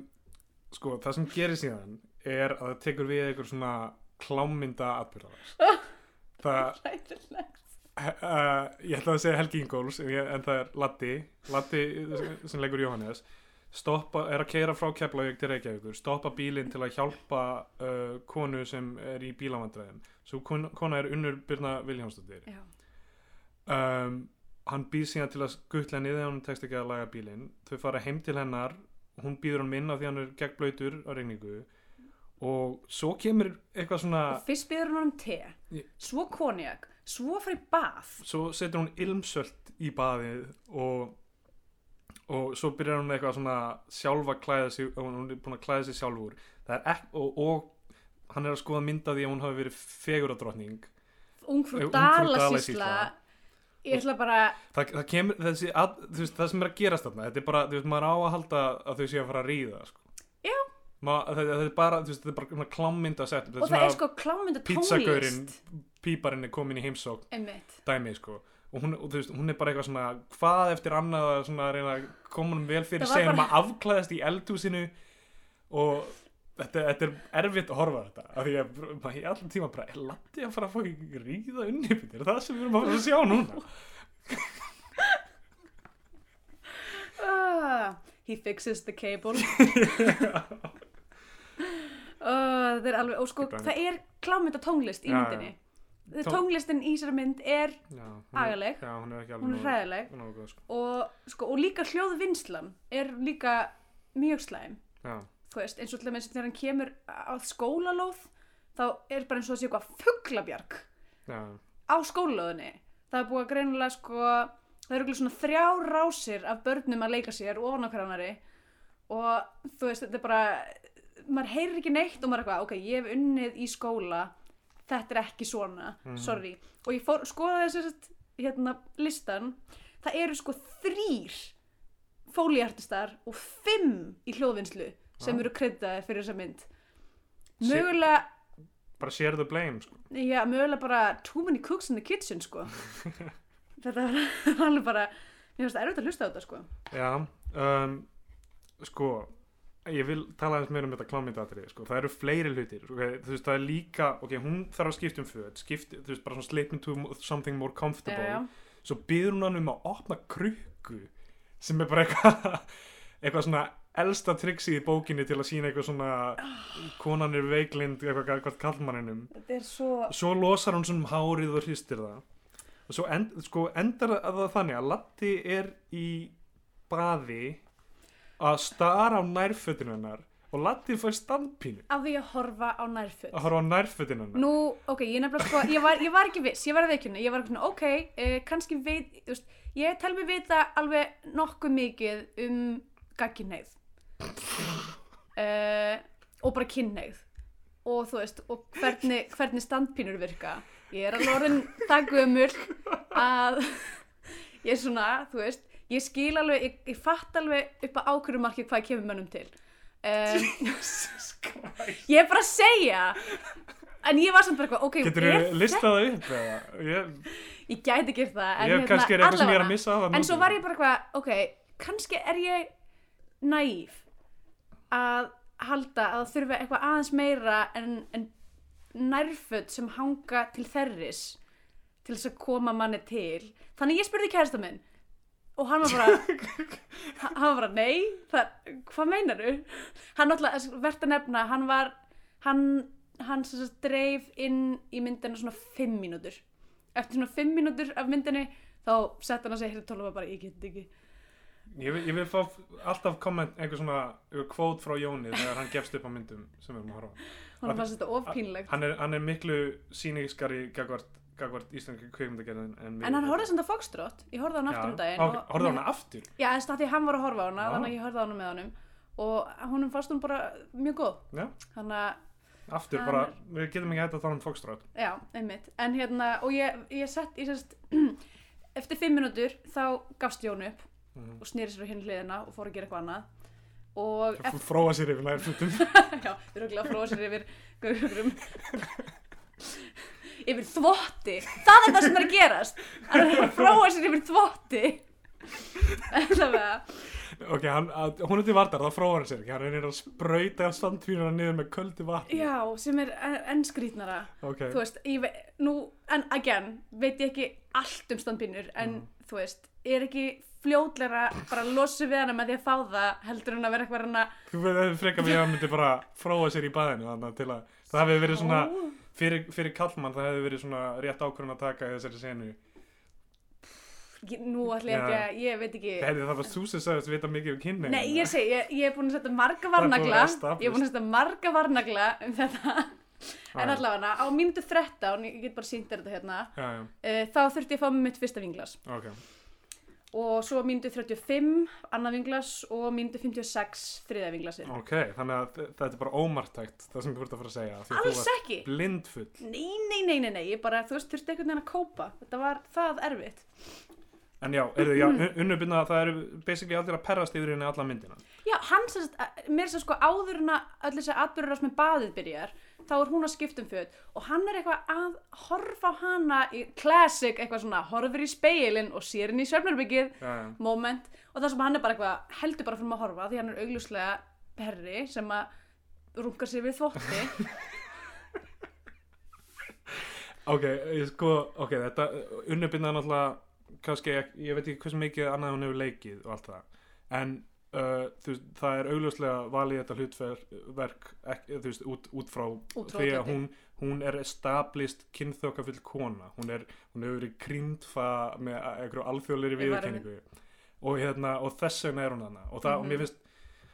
sko, það sem gerir síðan er að það tekur við eitthvað svona klámynda atbyrðara það, uh, ég ætla að segja Helgi Ingóls en, en það er Latti Latti sem leikur Jóhannes. Stoppa, er að keira frá Keflavík til Reykjavíkur. Stoppa bílinn til að hjálpa uh, konu sem er í bílamandræðum. Svo kon, kona er Unnur Byrna Viljánsdóttir já, um, hann býð síðan til að guttla niður hann tekst ekki að laga bílinn. Þau fara heim til hennar. Hún býður hann minna því hann er gegn blöytur á regningu og svo kemur eitthvað svona og fyrst byrður hann um te. Svo konjak, svo fyrir bað. Svo setur hún ilmsölt í baðið og og svo byrjar hún eitthvað svona sjálf að klæða sig og hún er búin að klæða sig sjálfur ekki og, og hann er að skoða mynda því að hún hafi verið feguradrottning ungfrú dalasísla ég ætla bara það, það kemur þessi að, veist, það sem er að gerast þarna þetta er bara, þú veist, maður á að halda að þau séu að fara að ríða sko. Já. Ma, það, það er bara, þú veist, þetta er bara klámynd að setja og það er sko klámynda tónlist píparinn er komin í heimsók dæmi, sko. Og hún, og, veist, hún er bara eitthvað svona hvað eftir annað að svona reyna að koma hún vel fyrir segja bara- að afklæðast í eldhúsinu og þetta, þetta er erfitt að horfa þetta af því að maður í allan tíma bara er landi að fara að fá ríða unni er það sem við erum að fara að sjá núna? Ah, he fixes the cable. Uh, það er alveg, og sko, það er klámynda tónlist í myndinni. Tón- tónlistin í þessari mynd er Agaleg. Hún er er hræðileg. sko. og, sko, og líka hljóðvinnslan er líka mjög slæm. Veist, eins og til dæmis þegar hann kemur á skólalóð þá er bara eins og sé eitthvað fuglabjarg já, á skólalóðinni. Það er búið að greinilega sko það eru svona þrjá rásir af börnum að leika sér á hverjanari og þú veist, þetta er bara maður heyrir ekki neitt og maður er eitthvað ok, ég hef unnið í skóla þetta er ekki svona, Mhm. sorry og ég fór, skoðaði þess að hérna, listan, það eru sko þrýr fólíartistar og fimm í hljóðvinnslu sem Já. eru kryddaði fyrir þessa mynd mögulega bara share the blame sko. Já, mögulega bara too many cooks in the kitchen, sko. þetta var alveg bara, mér finnst það erfitt að hlusta á þetta, sko. Já, um, sko ég vil tala aðeins meira um þetta klámyndatrið sko. það eru fleiri hlutir okay? þú veist, það er líka, ok, hún þarf að skipta um föt skipta, þú veist, bara svona slip into something more comfortable Já, já. svo byður hún hann um að opna krukku sem er bara eitthvað eitthvað svona elsta triksi í bókinni til að sína eitthvað svona konan er veiklind eitthvað hvað kallmanninum svo, svo losar hún svona um hárið og hristir það og svo end, sko, endar það þannig að Latti er í baði að stara á nærfötinu hennar og Latti fær standpínu. Af því að horfa á nærföt. Að horfa á nærfötin hennar. Nú, ok, ég nefnilega sko, ég var, ég var ekki viss, ég var að veikjuna, ég var svona, ok, uh, kannski veit, þú veist, ég tel mig vita alveg nokkuð mikið um gagginneið uh, og bara kynneið og þú veist, og hvernig, hvernig standpínur virka. Ég er alveg orðin það gömul að ég er svona, þú veist, ég skil alveg, ég, ég fatt alveg upp á ákvörumarki hvað kemur mönnum til. Um, ég er bara að segja en ég var samt bara eitthvað, ok, Getur þú listað það upp eða? Ég, ég gæti gert það en, ég kannski er er en svo var ég bara eitthvað, ok kannski er ég næf að halda að það þurfi eitthvað aðeins meira en, en nærföt sem hanga til þerris til þess að koma manni til. Þannig ég spurði kærasta minn og hann var bara hann var bara, nei, það, hvað meinaru? Hann náttúrulega, verðt að nefna hann var hann, hann sem sagt dreif inn í myndina svona fimm mínútur. Eftir svona fimm mínútur af myndinni þá sett hann að segja hér tóla bara, ég get ekki. Ég vil, ég vil fá alltaf komment, einhver svona kvót frá Jóni þegar hann gefst upp á myndum sem við erum að horfa hann er, hann er miklu sínískari gagvart, gagvart íslenski kveikmyndagerðin en en hann horfði að Foxtrot, ég horfði á hann aftur um daginn og- Horfði á hana aftur? já, þess að því hann var að horfa á hana, Já. þannig að ég horfði á hana með honum og honum fannst hún bara mjög góð Já, þannig að aftur Hann bara, við getum ekki hægt að tala um Foxtrot. Já, einmitt. En hérna, og ég, ég sett, ég sest, eftir fimm minútur þá gafst Jón upp Mhm. og snýri sér á hinn hliðina og fór að gera eitthvað annað. Og Það fróa sér yfir nærfötum. já, við erum að fróa sér yfir, yfir, yfir þvotti. Það er það sem er að gerast. Hann er að fróa sér yfir þvotti. Allavega. ok, hann, að, hún er til vartar, það fróa hann sér ekki. Hann er að sprauta standfýruna niður með köldu vatni. Já, sem er enn skrýtnara. Ok, Þú veist, ég veit, nú, en again, veit ég ekki allt um standbínur, en þú veist, er ekki fljótlega bara að losa við hana með því að fá það heldur en að vera eitthvað hana þú veist frekar við að hann myndi bara fróa sér í baðinu þannig til að það hefði verið svona fyrir, fyrir kallmann það hefði verið svona rétt ákvörðun að taka í þessari senu. Nú ætla ég ekki að, ég veit ekki. Hefði það var þú sem sagðist vita mikið um kynni Nei, ég segi, ég, ég er búin að setja marga varnagla. Ég er búin að setja marga varnagla um þetta. En allavega, á mínútu 13, ég get bara sínt þetta hérna já, já, uh, Þá þurfti ég að fá mitt fyrsta vinglas. Ok Og svo mínútu 35, annað vinglas Og mínútu 56, þriða vinglasið ok, þannig að þetta er bara ómartækt það sem þú ert að fara að segja því Alls ekki? blindfull. Nei, nei, nei, nei, nei, ég bara, þú veist, þurfti einhvern veginn að kópa. Þetta var það erfitt. En já, er, já unnubinna það eru basically allir að perrast yfir henni alla myndina. Já, sem sagt, mér sem sko áður en að öll þessi atbyrður með baðið byrjar þá er hún að skipta um föt. Og hann er eitthvað að horfa á hana í classic, eitthvað svona, horfir í speilin og sér henni í svefnarbyggið já. moment. Og það sem hann er bara eitthvað heldur bara fyrir að horfa því hann er augljóslega perri sem að rungar sér við þvotti. Ok, ég sko, ok, þetta unnubinna er náttúrulega kannski, ek- ég veit ekki hversu mikið annað hún hefur leikið og allt það. En uh, veist, það er augljóslega valið þetta hlutverk ekki, veist, út, út frá því að hún, hún er established kynþokkafull kona. Hún, er, hún hefur verið krýndfa með einhverju alþjóðleiri viðurkenningu. Og, hérna, og þess vegna er hún hana og, það, og Mhm. mér finnst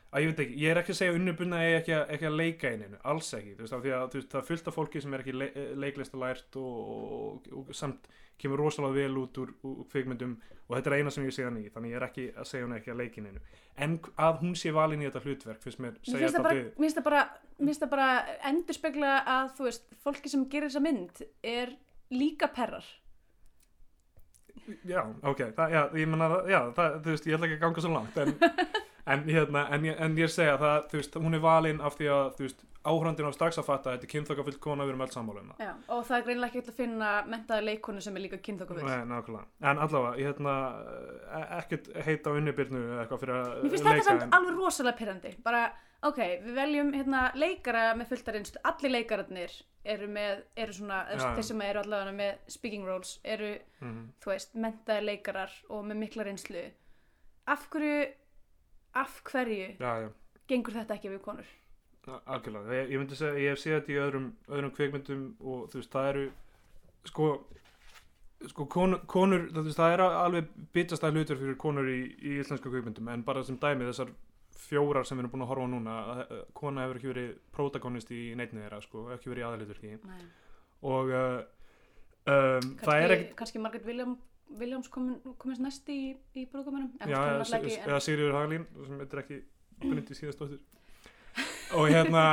að ég veit ekki, ég er ekki að segja unnubunna er ekki, ekki að leika eininu, alls ekki. Þú veist, af því að veist, það er fullt af fólki sem er ekki le leiklista lært og, og, og, samt kemur rosalega vel út úr, úr kvikmyndum og þetta er eina sem ég segja ný þannig ég er ekki að segja hún ekki að leika eininu en að hún sé valin í þetta hlutverk finnst mér Mér segja það þetta bara, við mér finnst það bara, mér bara endurspegla að þú veist, fólki sem gerir þessa mynd er líka perrar. Já, ok, það, já, ég menna já, það, þú veist, ég ætla ekki að ganga svo langt en, en, hérna, en, en ég segja það, þú veist, hún er valin af því að, þú veist, áhrandin á strax að fatta að þetta er kynþokkafull kona, við erum öll sammála um það Já, og það er greinilega ekki að finna mentaði leikonu sem er líka kynþokkafull. Nei, nákvæmlega. En allavega, ég hérna, e- ekkert heita unnibyrnu eða eitthvað fyrir að Mér finnst þetta samt alveg rosalega pyrrandi. Bara, ok, við veljum hérna leikara með fullta reynslu. Allir leikararnir eru með, eru svona, þeir sem eru allavega með speaking roles, eru, Mhm. þú veist, mentaði leikarar og með mikla reynslu. Af hverju, af hverju Já, já, gengur þetta ekki við konur? algjörlega. Ég, ég myndi segja, ég hef séð þetta í öðrum, öðrum kveikmyndum og þú veist, það eru, sko, sko, konur, konur það, veist, það er alveg bitastæð hlutur fyrir konur í, í íslensku kveikmyndum en bara sem dæmi þessar fjórar sem við erum búin að horfa á núna að, uh, kona hefur ekki verið protagonist í neittni þeirra sko, ekki verið í Nei. og uh, um, það er kannski, ekkert kannski Margaret William, Komin, komist næst í, í hún eða, Sigriður Haglín sem þetta er ekki bryndi síðastóttir og hérna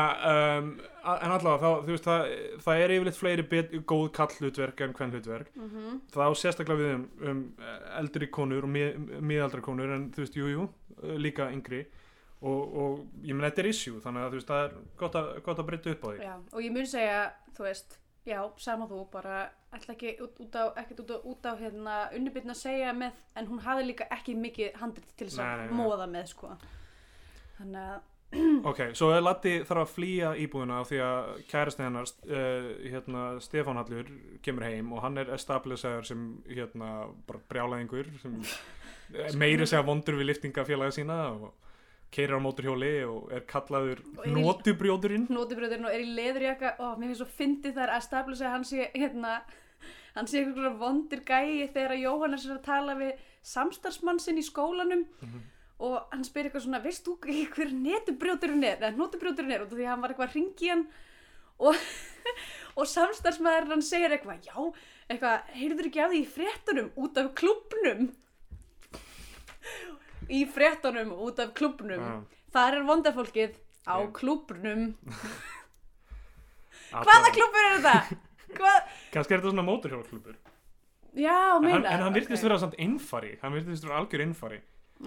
um, a- en allavega þá, þú veist það, það er yfirleitt fleiri bet, góð kall hlutverk en hvern hlutverk mm -hmm. þá sérstaklega við um, um eldri konur og mið, miðaldra konur en þú veist, jú, jú, líka yngri. Og, og ég menn þetta er issue þannig að þú veist, það er gott að, gott að breyta upp á því. Já, og ég mun segja, þú veist, já, sama þú, bara ætla ekki út, á, ekkert út á, út á hérna, unnibyrna að segja með, en hún hafði líka ekki mikið handrit til þess að móða með, sko. Þannig að, Ok, svo er Latti þarf að flýja íbúðina af því að kærasti hennar uh, hérna, Stefán Hallur kemur heim og hann er establisaður sem hérna, bara brjálæðingur sem meiri segja vondur við liftingafélaga sína og keirir á móturhjóli og er kallaður Og notubrjóðurinn hnótibrjóðurinn og er í leðurjaka, ó, mér finnst svo fyndið þar að stafla sig að hann sé, hérna, hann sé eitthvað vondir gæi þegar Jóhannes er að tala við samstarfsmann sinn í skólanum Mhm. og hann spyr eitthvað svona, veist þú ekki hver netubrjóðurinn er, eða hnótibrjóðurinn er, af því hann var eitthvað að ringi hann. Og, og samstarfsmaður hann segir eitthvað, já, eitthvað, heyrður ekki af því í fréttunum út af klubnum í fréttunum út af klubnum Já. þar er vondafólkið á Já. klubnum Hvaða klubur er þetta? Hvað? kannski er þetta svona móturhjólklubur Já, en meina hann, en hann virtist vera samt innfari. Hann virtist vera algjör innfari.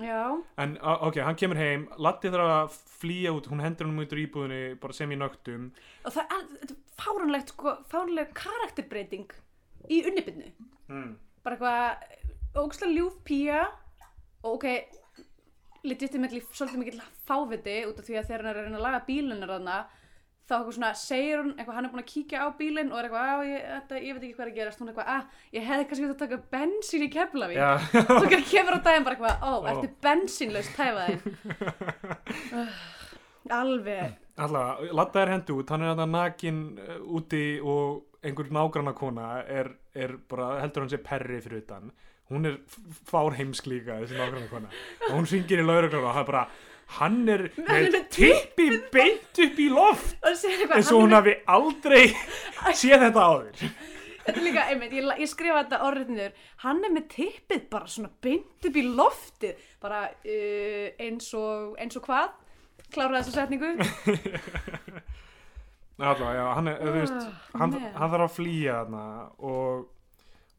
Já, en ok, hann kemur heim. Latti þarf að flýja út. Hún hendur hann út úr íbúðinni bara sem í nögtum. Og það er fáránlegt sko, fáránleg karakterbreyting í unnibyrnu mm. bara eitthvað ógslag ljúf pía. Og ok legitimately svolítið mikill fáviti út af því að þegar hann er að reyna að laga bílunar þarna þá eitthvað svona segir hún eitthvað hann er búin að kíkja á bílinn og er eitthvað að ég, ég veit ekki hvað er að gerast. Hún er eitthvað að ég hefði kannski veit að taka bensín í Keflavík. Já, svo kemur á daginn bara eitthvað ó, Ó. ertu bensínlaust tæfaði alveg. Allavega, Latta er hendi út hann er þetta nakin uh, úti og einhver nágranna kona er, er bara, heldur hann sé perri fyrir utan hún er fárheimsk líka þessi nágranna kona og hún syngir í lauruglan og hann bara hann er er með tippi beint upp í loft. Eins og hún er- hafi aldrei séð þetta áður. Þetta er líka, einmitt, ég, ég skrifa þetta orðið niður. Hann er með tippið bara svona beint upp í loftið. Bara uh, eins og eins og hvað? Klára þessa setningu? Allavega, já, hann er, þú veist Ah, hann, hann þarf að flýja þarna og,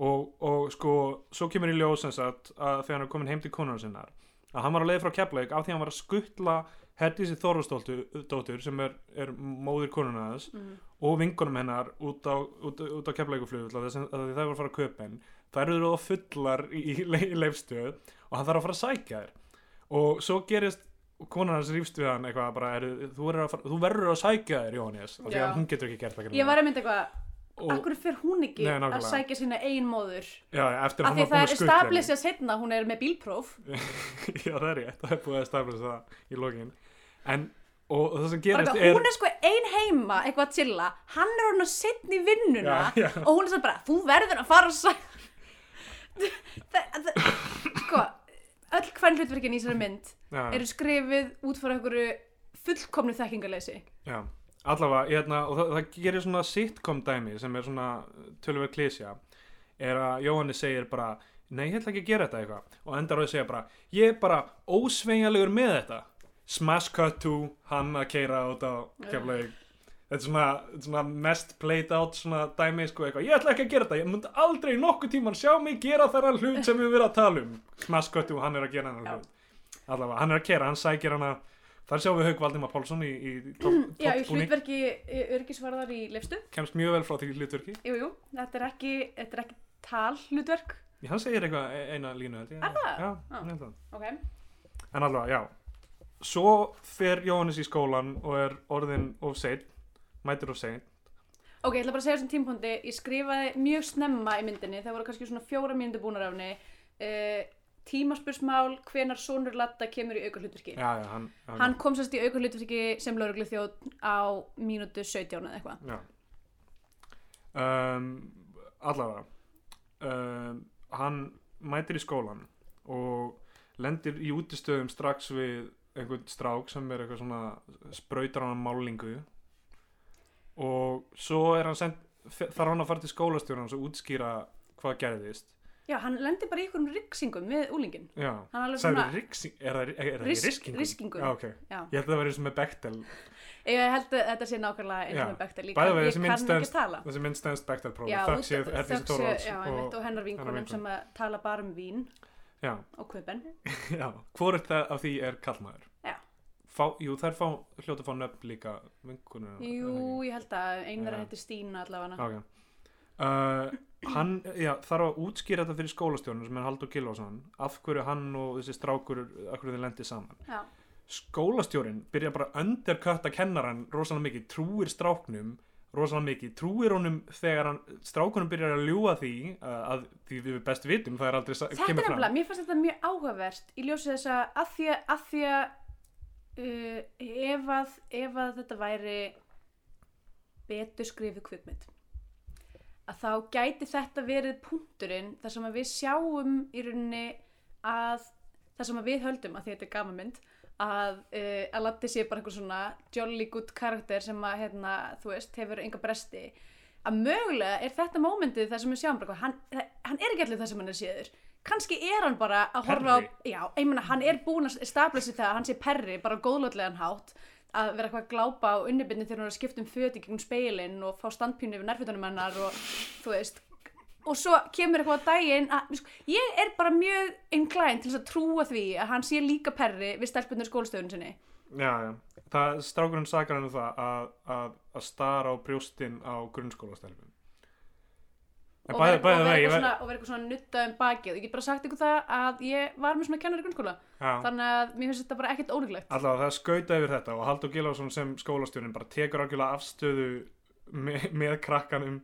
og, og sko svo kemur í ljós sem sagt að þegar hann er komin heim til konunar sinnar að hann var að leið frá Keflavík af því að hann var að skuttla Herdísi Þorvastóttur sem er, er móðir konuna þess mm. og vingunum hennar út á, á að að því það var að fara að kaupa henn. Þær eru þá fullar í, í, í leifstöð og hann þarf að fara að sækja þær. Og svo gerist konan hans rífst við hann eitthvað bara, er, þú, að fara, þú verður að sækja þér Jóhannes af því að hún getur ekki gert það ég var einmitt eitthvað og, akkur fer hún ekki Nei, að sækja sína ein móður? Já, eftir af að því hann var búin það er að skutla henni. established setna hún er með bílpróf. Já það er rétt, það er búið að establisa það í lokin. En, og það sem bara gerist eitthvað, er hún er sko ein heima eitthvað að chilla, hann er hún að setna í vinnuna Já, já. og hún er svo bara, þú verður að fara að sækja Það- það- sko öll hvern hlutverkin í þessari mynd já, eru skrifið út frá einhverju fullkomnu þekkingaleysi já, allavega hérna, og það, það gerir svona sitcom dæmi sem er svona tölver klísja er að Jóhanni segir bara nei, ég ætla ekki að gera þetta eitthvað. Og endar á að segja bara, ég er bara ósveigjanlegur með þetta. Smash cut to hann að keira út á keflaug þetta er svona, svona mest played out svona dæmi sko eitthvað, ég ætla ekki að gera þetta ég myndi aldrei nokkuð tíman sjá mig gera þennan hlut sem við verðum að tala um. Smash cut to, hann er að gera Já. hlut. Allavega, hann er að kera, hann sækir hana þar sjáum við Hauk Valdimar Pálsson í, í topp já, í top hlutverki örgisvarðar í lefstu kemst mjög vel frá því hlutverki. Jú, jú, þetta er ekki, þetta er ekki tal hlutverk hann segir eitthvað e- eina línu. Er það? Já, Já. held það. ok, en allavega, já. Svo fer Jóhannes í skólan og er orðin of sein mætir of sein ok, ég ætla bara að segja þessum tímpúndi ég skrifaði mjög snemma í myndinni. Það voru kannski svona fjóra mínútur búnar af henni. Uh, tímaspursmál hvenar sonur Latta kemur í auka hlutverki já, já, hann, hann kom sérst í auka hlutverki sem lauruglu þjóð á mínútu 17 eða eitthvað. Um, allavega. Um, hann mætir í skólan og lendir í útistöðum strax við einhvern strák sem er eitthvað svona sprautar hann málingu. Og svo er hann send, þarf hann að fara til skólastjórnans og útskýra hvað gerðist Já, hann lendir bara í einhverjum riksingum með úlingin. já, Hann er riksing er það, er það Risk- riskingum? riskingum. já, ok, já. ég held að það verið sem með Bechtel Ég held að þetta sé nákvæmlega eins og með Bechtel. Way, ég kann ekki tala. þessi minn stendst Bechtel prófi Já, þökk út- séð Herdísi þökk sé- Þorvalds já, einmitt, og hennar vinkonum. sem tala bara um vín já, og kvöpen. já, hvort það af því er kallmaður Já. Fá, jú, þær fá, hljóta fá nöfn líka vinkunum Jú, ég held að ein hann, já, þarf að útskýra þetta fyrir skólastjórnum sem er Haldur Gilvason af hverju hann og þessi strákur af hverju þið lendi saman. Já, skólastjórin byrja bara að underkutta kennaran rosalega mikið, trúir stráknum rosalega mikið, trúir honum þegar hann, strákunum byrjar að ljúga því að, því við best vitum það er aldrei þetta er nefnilega, mér fannst þetta mjög áhugavert í ljósi þess að að því að, að, því að uh, ef, að ef að þetta væri betur skrifið kvikmynd að þá gæti þetta verið punkturinn þar sem við sjáum í rauninni að þar sem við höldum að þetta er gamanmynd að, uh, að Latti sé bara einhver svona jolly good karakter sem að hérna, þú veist, hefur enga bresti að mögulega er þetta mómentið þar sem við sjáum hann, hann er ekki allir það sem hann er séður. Kannski er hann bara að horfa á já, ég meina, hann er búin að stablisa það að hann sé perri, bara á góðlótlegan hátt að vera eitthvað að glápa á unnibinni þegar hann er að skipta um föti gegn speilin og fá standpínu yfir nærfötunum hennar og þú veist. Og svo kemur eitthvað á daginn að, sko, ég er bara mjög inclined til þess að trúa því að hann sé líka perri við stelpunir skólastöðun sinni. Já, já. Það, strákurinn sakar hann um það að, að, að stara á brjóstin á grunnskólastelfum en og og, ég eitthvað svona, og nutta um bakið. Ég get bara sagt ykkur það að ég var með svona kennar í grunnskóla. Já, þannig að mér finnst þetta bara ekkert ólíklegt. Allavega það skauta yfir þetta og Haldur Gilvason sem skólastjórinn bara tekur algjörlega afstöðu með, með krakkanum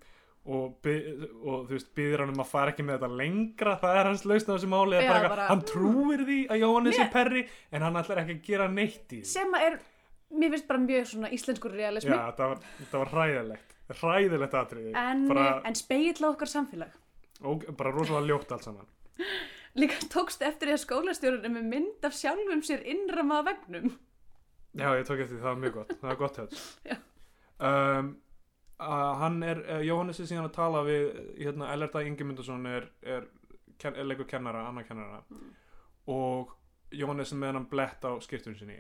og, byð, og þú veist, byður hann um að fara ekki með þetta lengra, það er hans lausn á þessu máli Já, bara, bara- hann trúir því að Jóhannes er perri en hann ætlar ekki að gera neitt í því. Sem er, mér finnst bara mjög svona íslenskur realismi. Já, það var, það var hræðilegt atriði. En, bara, en speill á okkar samfélag. Og, bara rosalega ljótt allt saman. Líka tókst eftir því að skólastjórun er mynd af sjálfum sér innramaða vegnum Já, ég tók eftir því, það var mjög gott það var gott höfð Já. um, að hann er, uh, Jóhannes er síðan að tala við hérna, Ellerta Ingemyndason er, er, er leikur kennara, annar kennara. Mm. og Jóhannes er með hann blett á skiptunum sinni.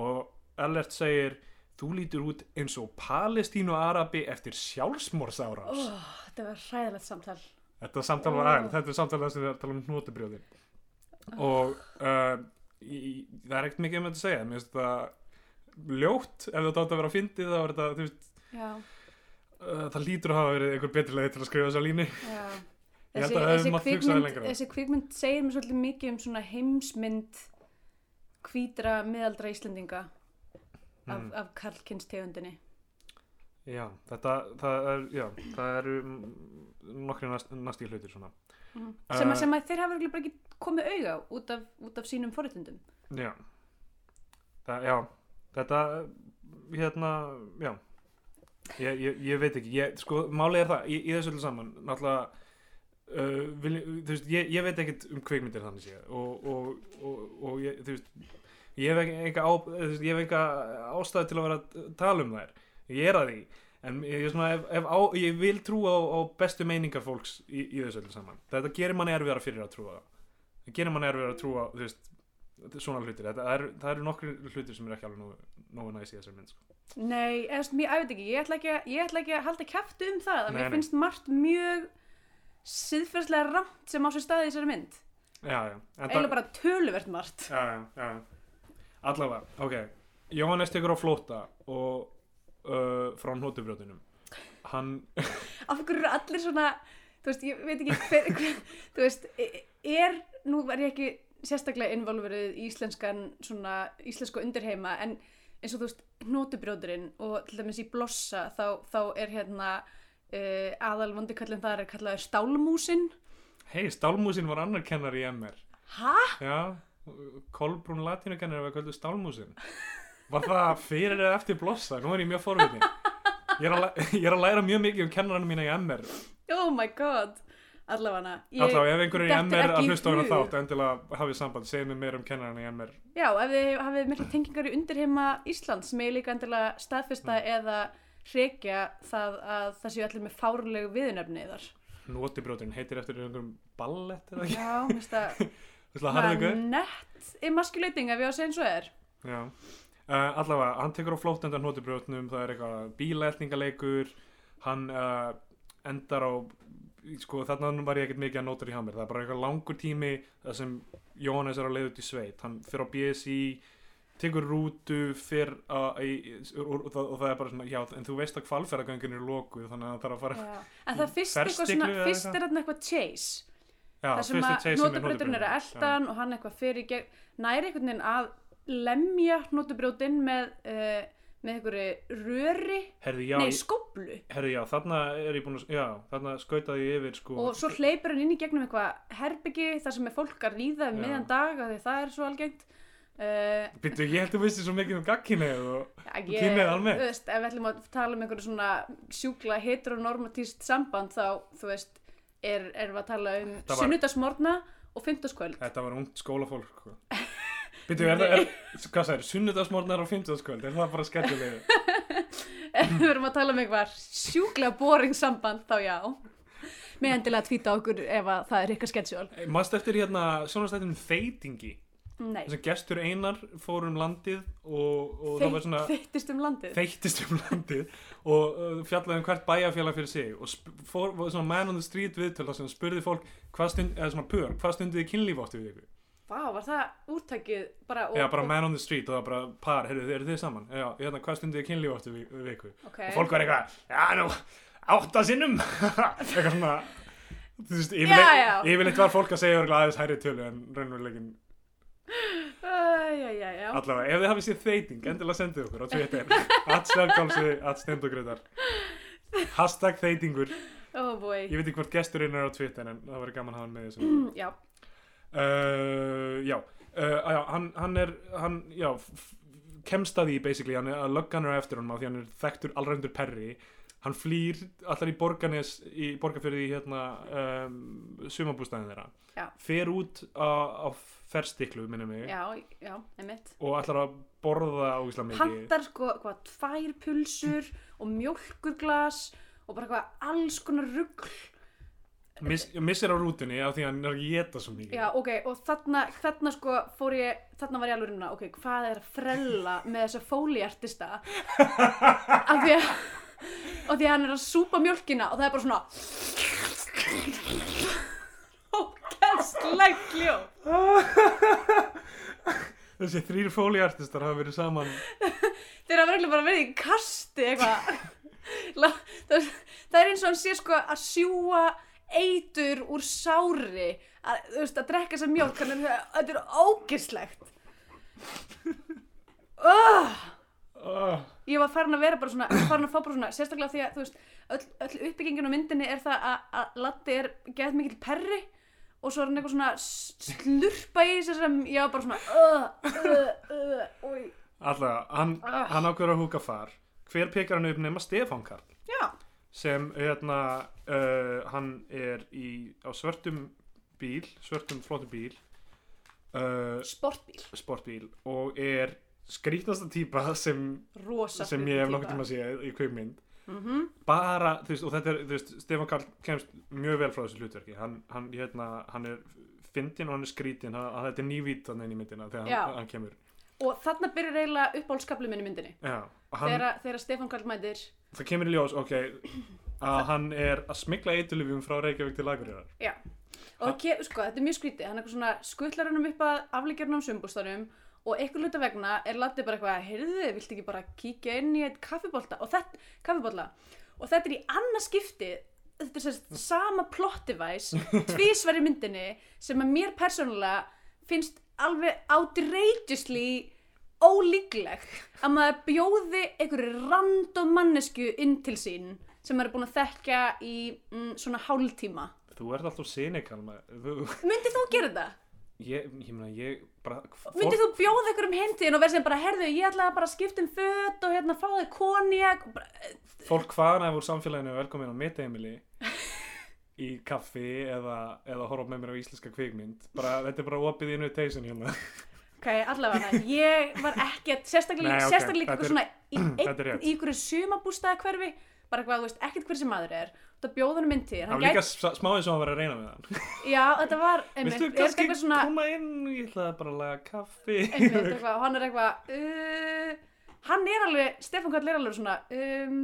Og Ellert segir þú lítur út eins og Palestínu Arabi eftir sjálfsmorðsárás. Oh, þetta var hræðilegt samtal. Þetta samtal var Oh. aðeins, þetta er samtal sem við tala um hnotubrjóðin. Og uh, í, það er ekkert mikið um þetta að segja. Mér finnst þetta ljótt. Ef þetta átt að vera að fyndið þá er þetta, þú veist, uh, það lítur að hafa verið einhver betri leið til að skrifa þessa held þessi, þessi, kvikmynd, þessi kvikmynd segir mér svolítið mikið um svona heimsmynd hvítra miðaldra Íslendinga af, Mm. af karlkynnstegundinni Já, þetta, það er, já, það eru nokkri næst, næstíð hlutir svona. Mm. sem, að, Uh, sem að þeir hafa ekki komið auga á út af, út af sínum forréttundum Já, það, já, þetta, hérna, já, ég, ég, ég veit ekki, ég, sko, málið er það, í, í þessu öllu saman, náttúrulega, uh, vil, veist, ég, ég veit ekkert um kvikmyndir þannig sé, og, og, og, og ég, þú veist, ég hef enga, ég enga ástæðu til að vera að tala um þær, ég er að því, en ég, svona, ef, ef á, ég vil trúa á, á bestu meiningar fólks í, í þessu öllu saman, þetta gerir manni erfiðara fyrir að trúa það, gerir manni erfiðara að trúa, veist, svona hlutir, þetta er, það eru nokkri hlutir sem er ekki alveg nógu, nógu næst í þessari mynd sko. Nei, svona, ég, ég veit ekki, ég ætla ekki, ég ætla ekki að halda kæftu um það að Nei, mér nei. finnst margt mjög siðferðslega ramt sem á sér staði í þessari mynd. Eiginlega bara töluvert margt. Já, já, já, allavega, ok. Jóhannes tekur á flóta og uh, frá hnótubrjóðunum hann, af hverju eru allir svona þú veist, ég veit ekki hver, hver þú veist, e- er nú er ég ekki sérstaklega involverið í íslenskan svona íslensku undirheima en eins og þú veist, hnótubrjóðurinn og til dæmis í blossa þá, þá er hérna uh, aðal vondikallin þar er kallaður stálmúsin. Hei, Stálmúsin var annar kennar í MR Hæ? já, Kolbrún latínukennar var kvöldu Stálmúsin var það fyrir eða eftir blossa nú er ég mjög forvitin ég ég er að læra mjög mikið um kennarinn mína í MR Oh my god allavega ef einhverjur í MR að í hlusta á þátt, endilega hafið samband, segið mér meira um kennarinn í MR. Já, ef þið hafið mikla tengingar í undirheima Íslands sem ég líka endilega staðfesta Mm. eða hrekja það að það séu allir með fárlegu viðunefni þar. Nótibrjóturinn heitir eftir einhverjum ballett eða ekki? Já, mér það að ykkur? nett emasculating ef ég á að segja eins og er. Já. Uh, allavega, hann tekur á flótt undan nótibrjótnum, það er eitthvað bílaelningaleikur, hann uh, endar á, sko þarna var ég ekkert mikið að nótur í hammer, það er bara eitthvað langur tími þar sem Jóhannes er á leið út í sveit, hann fyrir á BSI, tekur rútu fyrr að, og, það- það er bara svona, já, en þú veist að kvalferðagöngin eru lokuð, þannig að það þarf að fara, Já. En það fyrst eitthvað svona, fyrst er þarna eitthvað chase. Það sem að notabrjóturinn er að eldan og hann eitthvað fyrir gegn, næri einhvern veginn að lemja notabrjótinn með, uh, með einhverju röri, Herði, já, nei skóplu. herði, já, þarna er ég búin að, já, þarna skautaði ég yfir, sko, og svo hleypur hann inn í gegnum eitthvað herbyggi þar sem er fólk að ríða um Já. miðjan dag því það er svo algengt uh, Býttu, ég held að þú veistir svo mikið um gagkinnið og kynhneigð almennt? ef við ætlum að tala um einhverju svona sjúkla heteronormatíst samband þá, þú veist, er, erum við að tala um var- sunnudagsmorna og fimmtudagskvöld. Þetta var ungt skólafólk sko. Býttu, er það, hvað það er, sunnudagsmornar og fimmtudagskvöld, er það bara skemmtilega? ef við erum að tala um eitthvað sjúklega boring samband þá já. Með endilega að tvíta okkur ef að það er eitthvað sketsjól Mást eftir hérna, sjónastættin Þeitingi, nei, þess að gestur einar fór um landið og, og það var svona þeittist um landið þeittist um landið og uh, fjallaði um hvert bæjarfélag fyrir sig og fór, var svona man on the street viðtöl þar sem spurði fólk hvað stund, eða svona pör, hvað stundiði kynlíf áttu við ykkur? Vá, var það úrtækið bara og, Já, bara man on the street og það bara par, heyrðu, eru þið saman? Já, hérna, hvað stundiði kynlíf áttu við, við ykkur? okay. og fólk var eitthvað, já nú, átta sinnum eitthvað svona þú veist, yfirleitt, var fólk að segja aðeins hærri tölu en já allavega, ef þið hafið séð þeiting, endilega sendið okkur á Twitter, at Svergálsi at Steindogriðar hashtag þeitingur, oh boy. Ég veit ekki hvort gesturinn er á Twitter en það verður gaman að hafa hann með þessu já, uh, já, uh, já hann, hann er hann, já, kemst að því basically, hann er að löggan er á eftir honum af því hann er þekktur allrændur perri. Hann flýr allar í borganes í borgarfyrði í hérna um, sumabústæðin þeirra. Já. fer út á, á ferstiklu minnum mig. Já, já, einmitt. Og ætlar að borða ógislega mikið Pantar sko, hvað, tvær pulsur og mjólkurglas og bara eitthvað alls konar rugl. Miss, missir á rútunni af því að hann er að geta svo mikið. Já, ok, og þarna, þarna sko fór ég, þarna var ég alveg rimna, ok, hvað er að frella með þessa fóliartista? Af því að af því að hann er að súpa mjólkina og það er bara svona ógæðsleg ljóð. Þessi þrýr fóliartistar hafa verið saman. Þeir hafa verið bara verið í kasti eitthvað. Það, er eins og hann sé sko að sjúa eitur úr sári. Að, þú veist, að drekka þannig að þetta er ógislegt uh, oh, ég var farin að vera bara svona farin að fá bara svona, sérstaklega því að þú veist öll, öll uppbyggingin á myndinni er það að, Latti er gett mikill perri og svo er hann eitthvað svona slurpa í sig sem ég var bara svona uh, uh, uh, allavega, hann, hann ákveður að húka far. Hver pekar hann upp nema Stefán Karl? Já, sem hérna uh, hann er í, á svörtum bíl, svörtum flottum bíl uh, sportbíl. sportbíl og er skrítnasta típa sem, sem ég hef nokkuð tíma að sé í kveikmynd mm bara, þú veist, og þetta er, þú veist, Stefán Karl kemst mjög vel frá þessu hlutverki. Hann, hann, hérna, hann er fyndin og hann er skrítin, hann, hann, þetta er nývít þannig í myndina þegar hann, hann kemur. Og þarna byrjar eiginlega uppáhaldskapli minn í myndinni. Já, þegar, þegar Stefán Karl mætir. Það kemur í ljós, ok að hann er að smikla eitulifjum frá Reykjavík til Akureyrar. Já, og það sko, þetta er mjög skrítið, hann er svona skuttlar hann upp að afleikjarnum sumbústarum og eitthvað hluta vegna er Latti bara eitthvað, heyrðu, viltu ekki bara kíkja inn í eitt kaffibólta og þetta, kaffibólta og þetta er í annað skipti þetta er sérst sama plot device tvísvar í myndinni sem að mér persónulega finnst alveg outrageously ólíklegt að maður bjóði einhverju random mannesku inn til sín sem maður er búin að þekkja í mm, svona hálftíma. Þú ert alltaf sinikal þú, Myndið þú gera þetta? Ég, ég meina, ég bara Myndið þú bjóða einhverjum heimtíðin og verð sem bara, herðu, ég ætla bara að skipta um föt og hérna fá þig konjak og bara, fólk hvaðan af úr samfélaginu er velkomin á mitt heimili í kaffi eða, eða horfa með mér á íslenska kvikmynd. Bara, þetta er bara opið invitation hérna. Ok, allavega, ég var ekkert, sérstaklega, Nei, ok, sérstaklega eitthvað svona í, í ykkur sumabústaða hverfi, bara hvað, þú veist, ekkert hver sem maður er, það bjóð honum inn til, það var líka s- smá eins og hann var að reyna með hann. Já, þetta var, einmitt, viltu þetta kannski svona, koma inn ég ætlaði bara að laga kaffi. Einmitt, eitthvað, hann er eitthvað, uh, hann er alveg, Stefán Karl er alveg svona, um,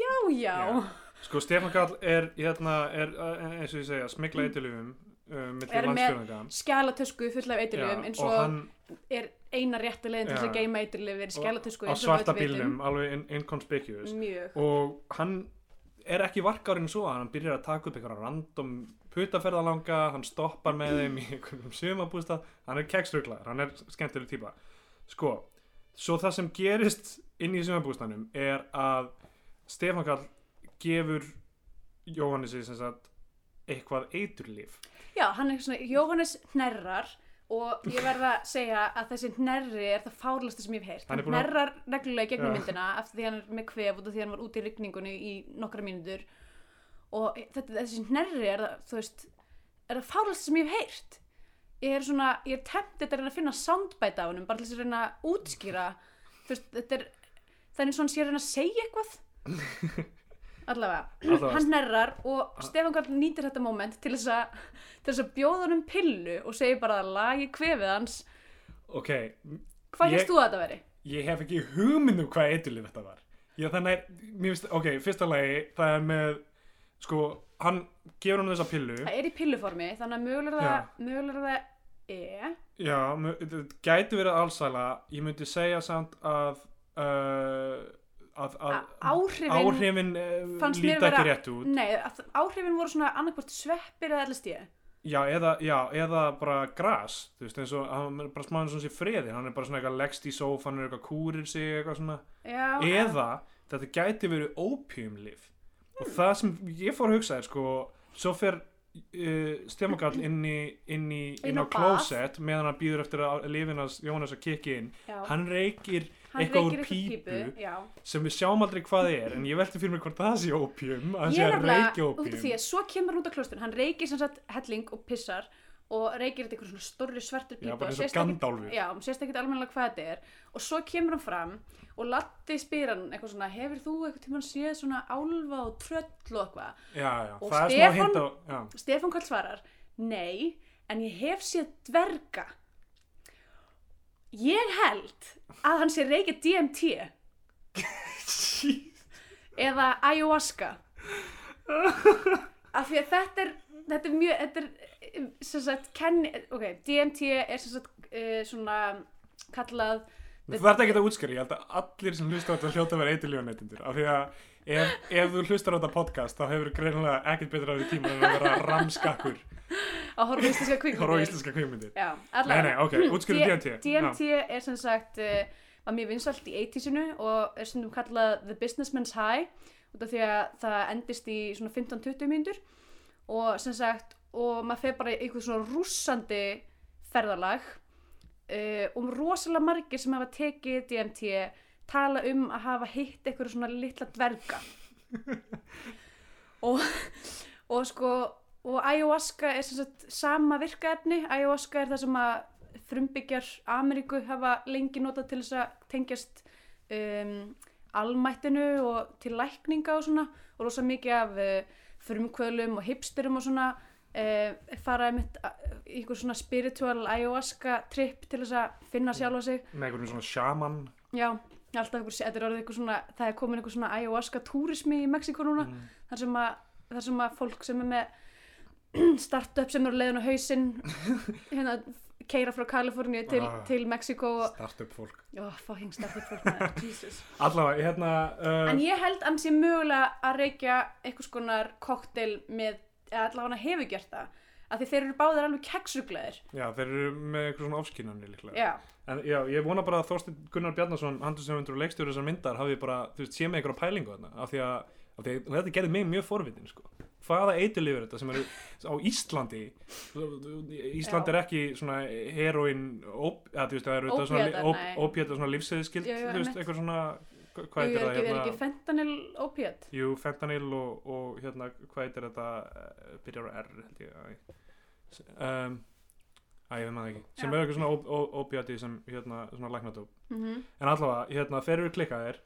já, já, Já. sko Stefán Karl er, hérna, er uh, eins og ég segja smikla eitilufum uh, millir Er með landsfjörðanga skjálatösku full af eiturlifum, eins og hann er eina rétti leiðin til þess að geima eiturlifir, skjálatösku, á svarta bílnum alveg in, inconspicuous. Mjög, og hann er ekki varkárinn svo hann byrjar að taka upp einhverja random putaferðalanga, hann stoppar með þeim í einhverjum sumabústað, hann er keksruglaður, hann er skemmtileg típa. Sko, svo það sem gerist inn í sumabústaðnum er að Stefán Karl gefur sagt eitthvað eiturlif já, hann er svona, Jóhannes hnerrar, og ég verð að segja að þessi hnerri er það fárlasti sem ég hef heyrt. Hann Hann er að- hnerrar reglulega í gegnum Já. myndina eftir því hann er með kvef af því hann var úti í rigningunni í nokkra mínútur og þetta, þessi hnerri er það, þú veist, er það fárlasti sem ég hef heyrt. Ég er svona, ég er temptið að reyna að finna soundbite á honum, bara til þess að reyna að útskýra, þú veist, þetta er, það er eins og hann sé að reyna að segja eitthvað. Allavega, Allavega. hann hnerrar og Stefán Karl nýtir þetta moment til þess að til þess að bjóða honum pillu og segir bara að lagi kvefið hans. Ok, hvað Ég- hérst þú að þetta veri? ég hef ekki hugmynd um hvað eiturlif þetta var. Ég, þannig er, mér finnst, ok, fyrsta lagi það er með, sko hann gefur hann þessa pillu. Það er í pilluformi þannig að mögulega er það mögulega er það e. Já, mu- þetta gæti verið allsæla ég myndi segja samt að uh, að, að áhrifin- áhrifin mér líta ekki vera- rétt út. Nei, áhrifin voru svona annarkvort sveppir eða allast ég já eða, já, eða bara gras þú veist, eins og hann er bara smáðin svona sér friði hann er bara svona eitthvað leggst í sófan hann er eitthvað kúrir sig eitthvað svona. Já, eða þetta gæti verið opiumlif og það sem ég fór að hugsa er sko, svo fer uh, stemmagall inn í inn, í, Inn inn á klósett meðan hann býður eftir að lifinas Jónas að kikki inn. Já. hann reykir eitthvað úr pípu, Já. sem við sjáum aldrei hvað það er en ég velti fyrir mér hvort það sé opium að hann sé að reykja út af því að svo kemur hann út á klostun hann reykir sem sagt helling og pissar og reykir þetta einhver svona stórri svartur Já, pípu bara og eins og Gandálfur. Já, hún sést ekkert almennilega hvað þetta er. Og svo kemur hann fram og Latti spyr hann eitthvað svona hefur þú eitthvað tímann séð svona álfa og tröll og eitthvað? Já, já, Og það hint á já. Stefán Karl svarar nei, en ég hef séð dverga ég held að hann sé reykja DMT eða ayahuasca. Af því að þetta er þetta er mjög þetta er sagt kenni, ok, DMT er sagt uh, svona kallað þú þarf ekki að útskjöra, ég held að allir sem hlustar á þetta hljóta að vera eitiljóneytindur af því að ef, ef þú hlustar á þetta podcast þá hefur greinilega ekkert betra af því tíma en að vera ramskakkur. Að horfa á íslenska horfa á kvikmyndir íslenska kvikmyndir. Já, Nei, allavega. nei, ok, útskýrðu D- DMT. DMT er sem sagt uh, var mjög vinsalt í 80-sinu og er stundum kallað The Businessman's High út af því að það endist í svona 15-20 mínútur. Og sem sagt og maður fer bara í eitthvað svona rússandi ferðalag uh, og rosalega margir sem hafa tekið DMT tala um að hafa hitt eitthvað svona litla dverga. Og, og sko og ayahuasca er sem sagt sama virkaefni. Ayahuasca er það sem að frumbyggjar Ameríku hafa lengi notað til þess að tengjast um, almættinu og til lækninga og svona. Og rosa mikið af uh, frumkvölum og hipsterum og svona uh, fara einmitt uh, í eitthvað svona spiritual ayahuasca trip til þess að finna sjálfa sig. Með einhvern svona shaman já, alltaf einhver, þetta er orðið eitthvað svona það er komin eitthvað svona ayahuasca túrismi í Mexiko núna Mm. þar sem að, þar sem að fólk sem er með startup sem eru leiðin á hausinn hérna keira frá Kaliforníu til, Ah. til Mexiko startup fólk. Oh, fucking startup fólk Jesus. Allavega, hérna uh, en ég held að sé mögulega að reykja eitthvað skonar koktel með, eða allavega hefur gert það því þeir eru báðir alveg keksugleðir já, þeir eru með eitthvað svona ofskynanir líklega. Já, en já, ég vona bara að Þorstein Gunnar Bjarnason handlisöfundur og leikstjóri þessar myndar hafi bara, þú veist, sé með einhverja pælingu þarna af því að, af því að þetta gerði mig mjög forvitin sko. hvaða eiturlifur þetta sem eru á Íslandi Ísland Já. er ekki svona heroin, op, að, veist, þetta svona, Ópíatar, op, ópíata svona einmitt. eitthvað svona hvað er er hérna ekki fentanyl opiat? jú, fentanyl og, og hérna hvað heitir þetta uh, byrjar á R held ég um, Æ, ég veit maður ekki. Sem er eitthvað svona ó- ó- opiati sem hérna svona læknadóp Mm en allavega, hérna, þeir eru klikkaðir.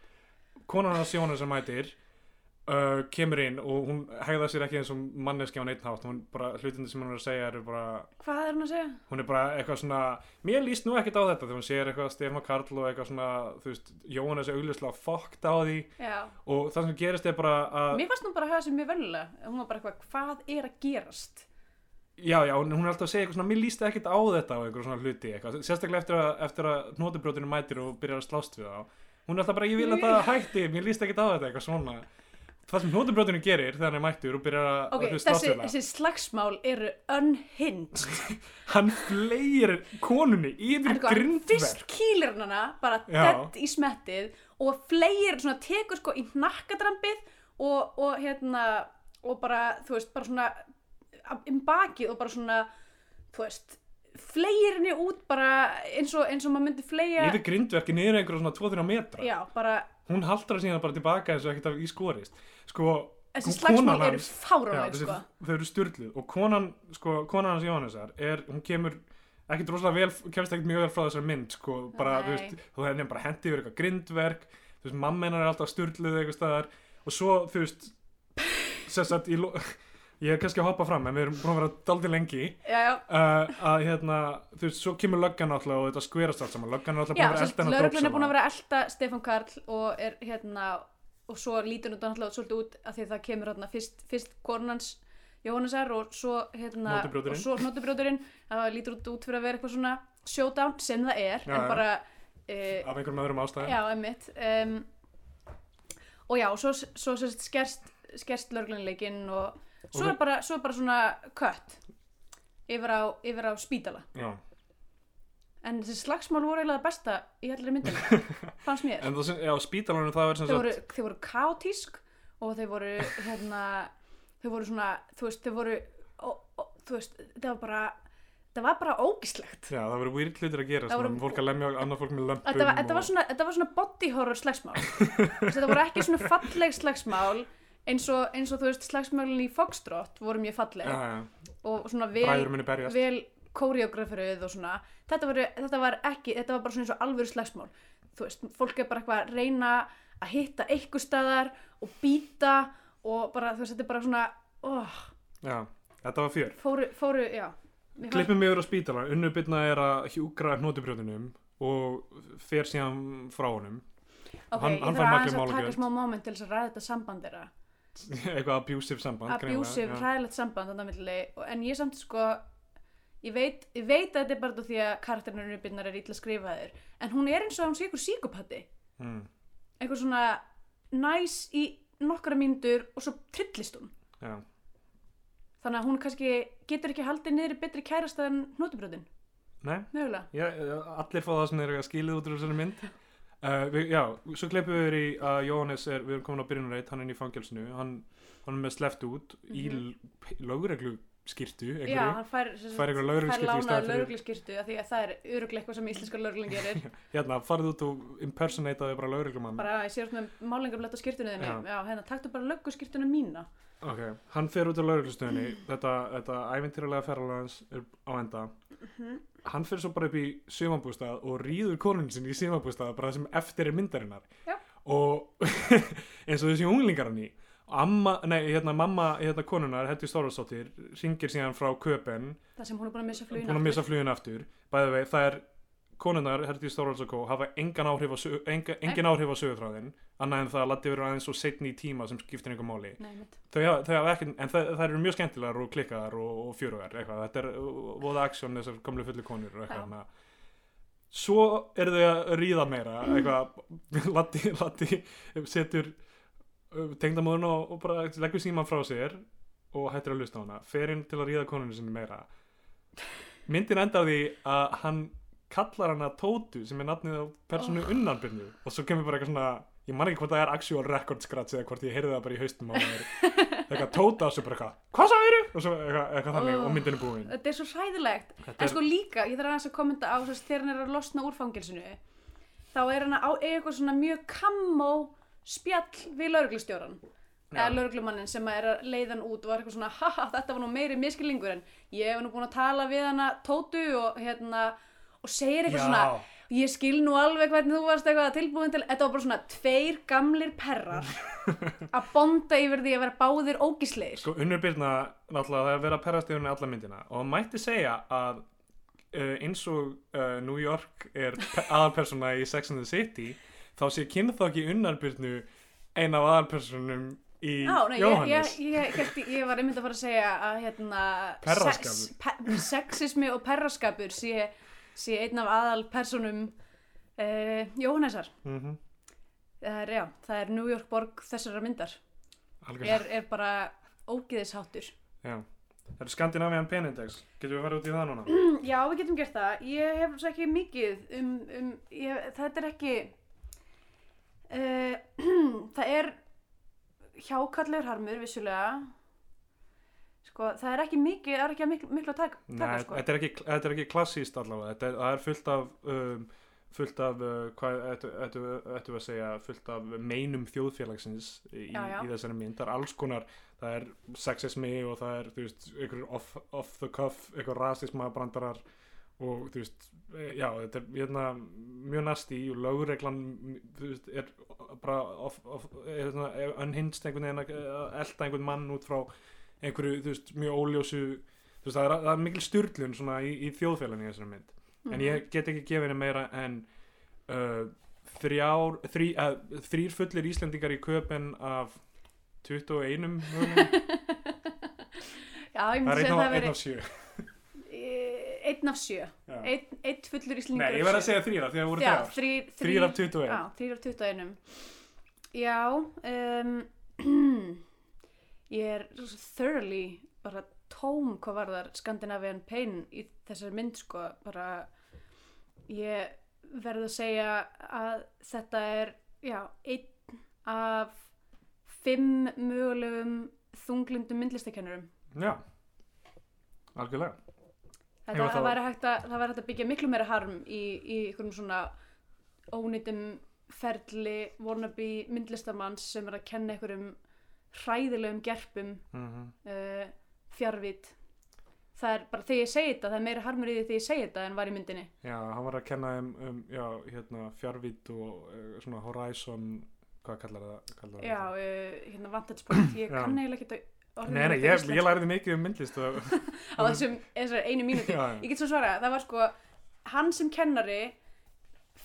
Konan hans Jónas sem mætir uh, kemur inn og hún hegða sér ekki eins og manneski á neitt hátt. Hún bara, hlutindi sem hún er að segja eru bara Hvað er hún að segja? hún er bara eitthvað svona mér líst nú ekkert á þetta. Þegar hún sér eitthvað Stefán Karl og eitthvað svona þú veist, Jónas er augljóslega fokkt á því. Já, og það sem gerist er bara að mér já, já, hún er alltaf að segja eitthvað svona mér líst ekkert á þetta og eitthvað svona hluti eitthvað. sérstaklega eftir að, eftir að nótubrótinu mætir og byrjar að slást við þá hún er alltaf bara, ég vil að það hætti, mér líst ekkert á þetta eitthvað svona það sem nótubrótinu gerir þegar hann er mættur og byrjar að Ok, að slást þessi, við það þessi slagsmál eru unhinged. hann fleir konunni yfir grindverk fyrst kýlir hann hana bara Já. dett í smettið og fleir svona tekur sko í hnakkadrambið og, og hérna og bara, þú veist, bara svona um bakið og bara svona þú veist, fleir henni út bara eins og, eins og maður myndi fleia yfir grindverki niður einhverja svona 2-3 metra. Já, bara hún haldrar síðan bara tilbaka eins og ekkert af í skorist. Sko, þessi slagsmál eru þessi, sko. þau eru styrluð og konan, sko, konan hans Jóhannesar er, hún kemur ekkert rosalega vel, kemst ekkert mjög vel frá þessari mynd sko, bara, þú Nei. veist, þú henni bara hendi yfir eitthvað grindverk, þú veist, mamma hennar er alltaf styrluð eitthvað staðar. Og svo, þú veist sagt, í ég er kannski að hoppa fram en við erum búin að vera daldi lengi. Já, já, uh, að hérna, þú veist, svo kemur löggan alltaf og þetta skverast allt saman, löggan er alltaf búin að vera elda lögreglun er búin að vera að elda Stefán Karl og er hérna og svo lítur hún náttúrulega svolítið út af því að það kemur hérna fyrst, fyrst kornans Jóhannesar og svo hérna og svo hnótubrjóturinn það lítur út, út fyrir að vera eitthvað svona showdown sem það er Já, en bara uh, af einhverjum öðrum ástæðum. Já, emmitt um, og já, svo, svo sérst skerst, skerst lögreglunleikin og svo er bara, svo er bara svona kött yfir á, yfir á spítala. Já. en þessi slagsmál voru eiginlega það besta í allir myndinu fannst mér. En það sem, já, spítalanum það er sem þau sagt voru, þau voru kaotísk og þau voru hérna, þau voru svona þú veist, þau voru ó, ó, þú veist, það var bara það var bara ógislegt Já, það voru weird hlutir að gera, Það svona, voru- fólk að lemja annað fólk með lömpum þetta var, þetta, var og... svona, þetta var svona body horror slagsmál. Þú veist, þetta voru ekki svona falleg slagsmál eins og, eins og þú veist slagsmálin í Foxtrot voru mjög falleg. Já, já, og svona vel, vel koreograferuð og svona. Þetta, voru, þetta var ekki, þetta var bara svona eins og alvöru slagsmál. Þú veist, fólk er bara eitthvað að reyna að hitta eitthvað staðar og býta og bara, þú veist, þetta er bara svona oh, Já, þetta var fjör. fóru, fóru, já. Klippum yfir á spítalan, unnubitna er að hjúkra hnótubrjóðunum og fer síðan frá honum. ok, hann- ég þarf makleg að taka smá moment til þess að ræða þetta samband þeirra Eitthvað abusive samband. abusive, já. hræðilegt samband en ég samt sko ég veit, ég veit að þetta er bara því að karakterinu unnubinnar er illa skrifaðir en hún er eins og hún sé ykkur síkopati Mm, eitthvað svona næs í nokkra mínútur og svo trillist hún já. þannig að hún kannski getur ekki haldið niður betri kærasta en hnútubröðin Nei, mögulega já, allir fá það sem er að skilið út úr þessari mynd. Uh, við, já, svo klippum við yfir í að Jóhannes er, við erum komin á byrjunarreit, hann er inn í fangelsinu, hann, hann er með sleppt út í Mhm. Lögreglu skýrtu, já, einhverju. hann fær, Fær einhverja lögregluskyrtu í lánaða fyrir- lögregluskyrtu af því að það er öruglega eitthvað sem íslenska lögreglun gerir Hérna, farið út og impersonateaði bara lögreglumann. bara ég sé með málingablett á skyrtunni þinni Já. já, hérna, taktu bara lögguskyrtuna mína Ok, hann fer út á lauruglustöðinni þetta, þetta ævintýralega ferðalagans er á enda Mhm. hann fer svo bara upp í sumabústað og rýður konun sinni í sumabústað bara sem eftir er myndarinnar Já. og eins og þessi unglingar hann í amma, nei, hérna mamma hérna konunar, Heddi Stórvarsdóttir ringir síðan frá Köpen það sem hún er búin að missa flugin búin að missa flugin aftur. Bæði vei, það er konunar, Heddi Stórvarsdóttir hafa engan áhrif á, enga, engin áhrif á sögutráðin annað en það að latti verið aðeins og setni í tíma sem skiptir einhver máli. Nei, mitt. þau hafa, þau hafa ekki, en það, það eru mjög skemmtilegar og klikkaðar og, og fjörugar eitthvað, þetta er voða aksjón þessar gamlu fullu konur eitthvað hana. svo eru þau að ríða meira eitthvað, Latti, Latti setur uh, tengdamóðun og, bara leggur síman frá sér og hættir að lusta á hana. Fer inn til að ríða konunni sinni meira. Myndin endar því að hann kallar hana Tótu sem er nafnið á personu Oh. unnanbyrnu. Og svo kemur bara eitthvað svona ég man ekki hvort það er actual record scratch eða hvort ég heyrði það bara í haustum á mér eitthvað Tóta og svo bara eitthvað hvað sagðir og svo eitthvað, eitthvað þannig Oh. og myndin er búin. þetta er svo hræðilegt. Þetta en er- sko líka, ég þarf aðeins að kommenta á þess, þegar hann er að losna úr fangilsinu þá er hann að á- eitthvað svona mjög kammó spjall við lauruglustjóran eða Já. lauruglumannin sem er að leiða hann út og var eitthvað svona, haha, þetta var nú meiri miskilningur en ég hef nú búin að tala við hana Tótu og hérna og segir eitthvað svona, ég skil nú alveg hvernig þú varst eitthvað tilbúin til þetta var bara svona tveir gamlir perrar að bonda yfir því að vera báðir ógisleir Sko, Unnur Birna, náttúrulega, það er að perrast yfir henni alla myndina og það mætti segja að uh, eins og uh, New York er pe- aðalpersona í Sex and the City þá sé kynþokki Unnar Birnu ein af aðalpersonum í Já, nei, ég, Jóhannes ég, ég, ég, ég var einmitt að fara að segja að hérna, Perraskapur. sex- pe sexismi og perraskapur sé, sé einn af aðal personum uh, Jóhannesar mm -hmm. það er, já, það er New York borg þessara myndar Algjörlega, er, er bara ógiðisháttur já Það eru Skandinavian Penindex, getum við farið út í það núna? Já, við getum gert það. Ég hef svo ekki mikið um, um ég, þetta er ekki, uh, það er hjákallegur harmur, vissulega. Sko, það er ekki mikið, það er ekki miklu, miklu að taka, taka Nei, sko. þetta er ekki, þetta er ekki klassíst allavega, þetta er, það er fullt af, um, fullt af, uh, hvað ættu, ættu að segja, fullt af meinum þjóðfélagsins í, Já, já. í þessari mynd, það er alls konar, það er sexismi og það er, þú veist, einhverjum off, off the cuff, einhver rasisma brandarar og þú veist, eh, já, þetta er hérna, mjög nasti og lögreglan, þú veist, er bara off, off, er svona, unhinged einhvern veginn að elta einhvern mann út frá einhverju, þú veist, mjög óljósu þú veist, það er, það er mikil styrlun svona í, í þjóðfélaginu í þessari mynd en Mhm. ég get ekki gefið henni meira en uh, þrjár þrí, uh, þrýr fullir Íslendingar í köpen af 21 mögulegum. Já, ég það myndi er einn að af, það einn veri af sjö einn af sjö. Einn, einn fullur íslendingur Nei, ég verð að segja þrýra það voru Já, þrjár. þrýr, þrýr af 21 Já, þrýr af 21 Já um, Ég er thoroughly bara tóm hvað var þar Scandinavian Pain í þessari mynd sko. Bara ég verð að segja að þetta er já, einn af fimm mögulegum þunglindum myndlistakennurum Já, algjörlega Þetta, að það, væri að, það væri hægt að byggja miklu meira harm í, í einhverjum svona ónýtum ferli wannabe myndlistamanns sem er að kenna einhverjum hræðilegum gerpum mm uh, fjarvít það er bara þegar ég segi þetta það er meira harmur í því þegar ég segi þetta en var í myndinni. Já, hann var að kenna um, um já, hérna, fjárvít og uh, svona Horizon hvað kallar það? Kallar já, uh, hérna vantage point ég kann eiginlega ekki að Nei, nei, ég, ég læriði mikið um myndlist og, á þessum, einu já. ég get svo svara, það var sko hann sem kennari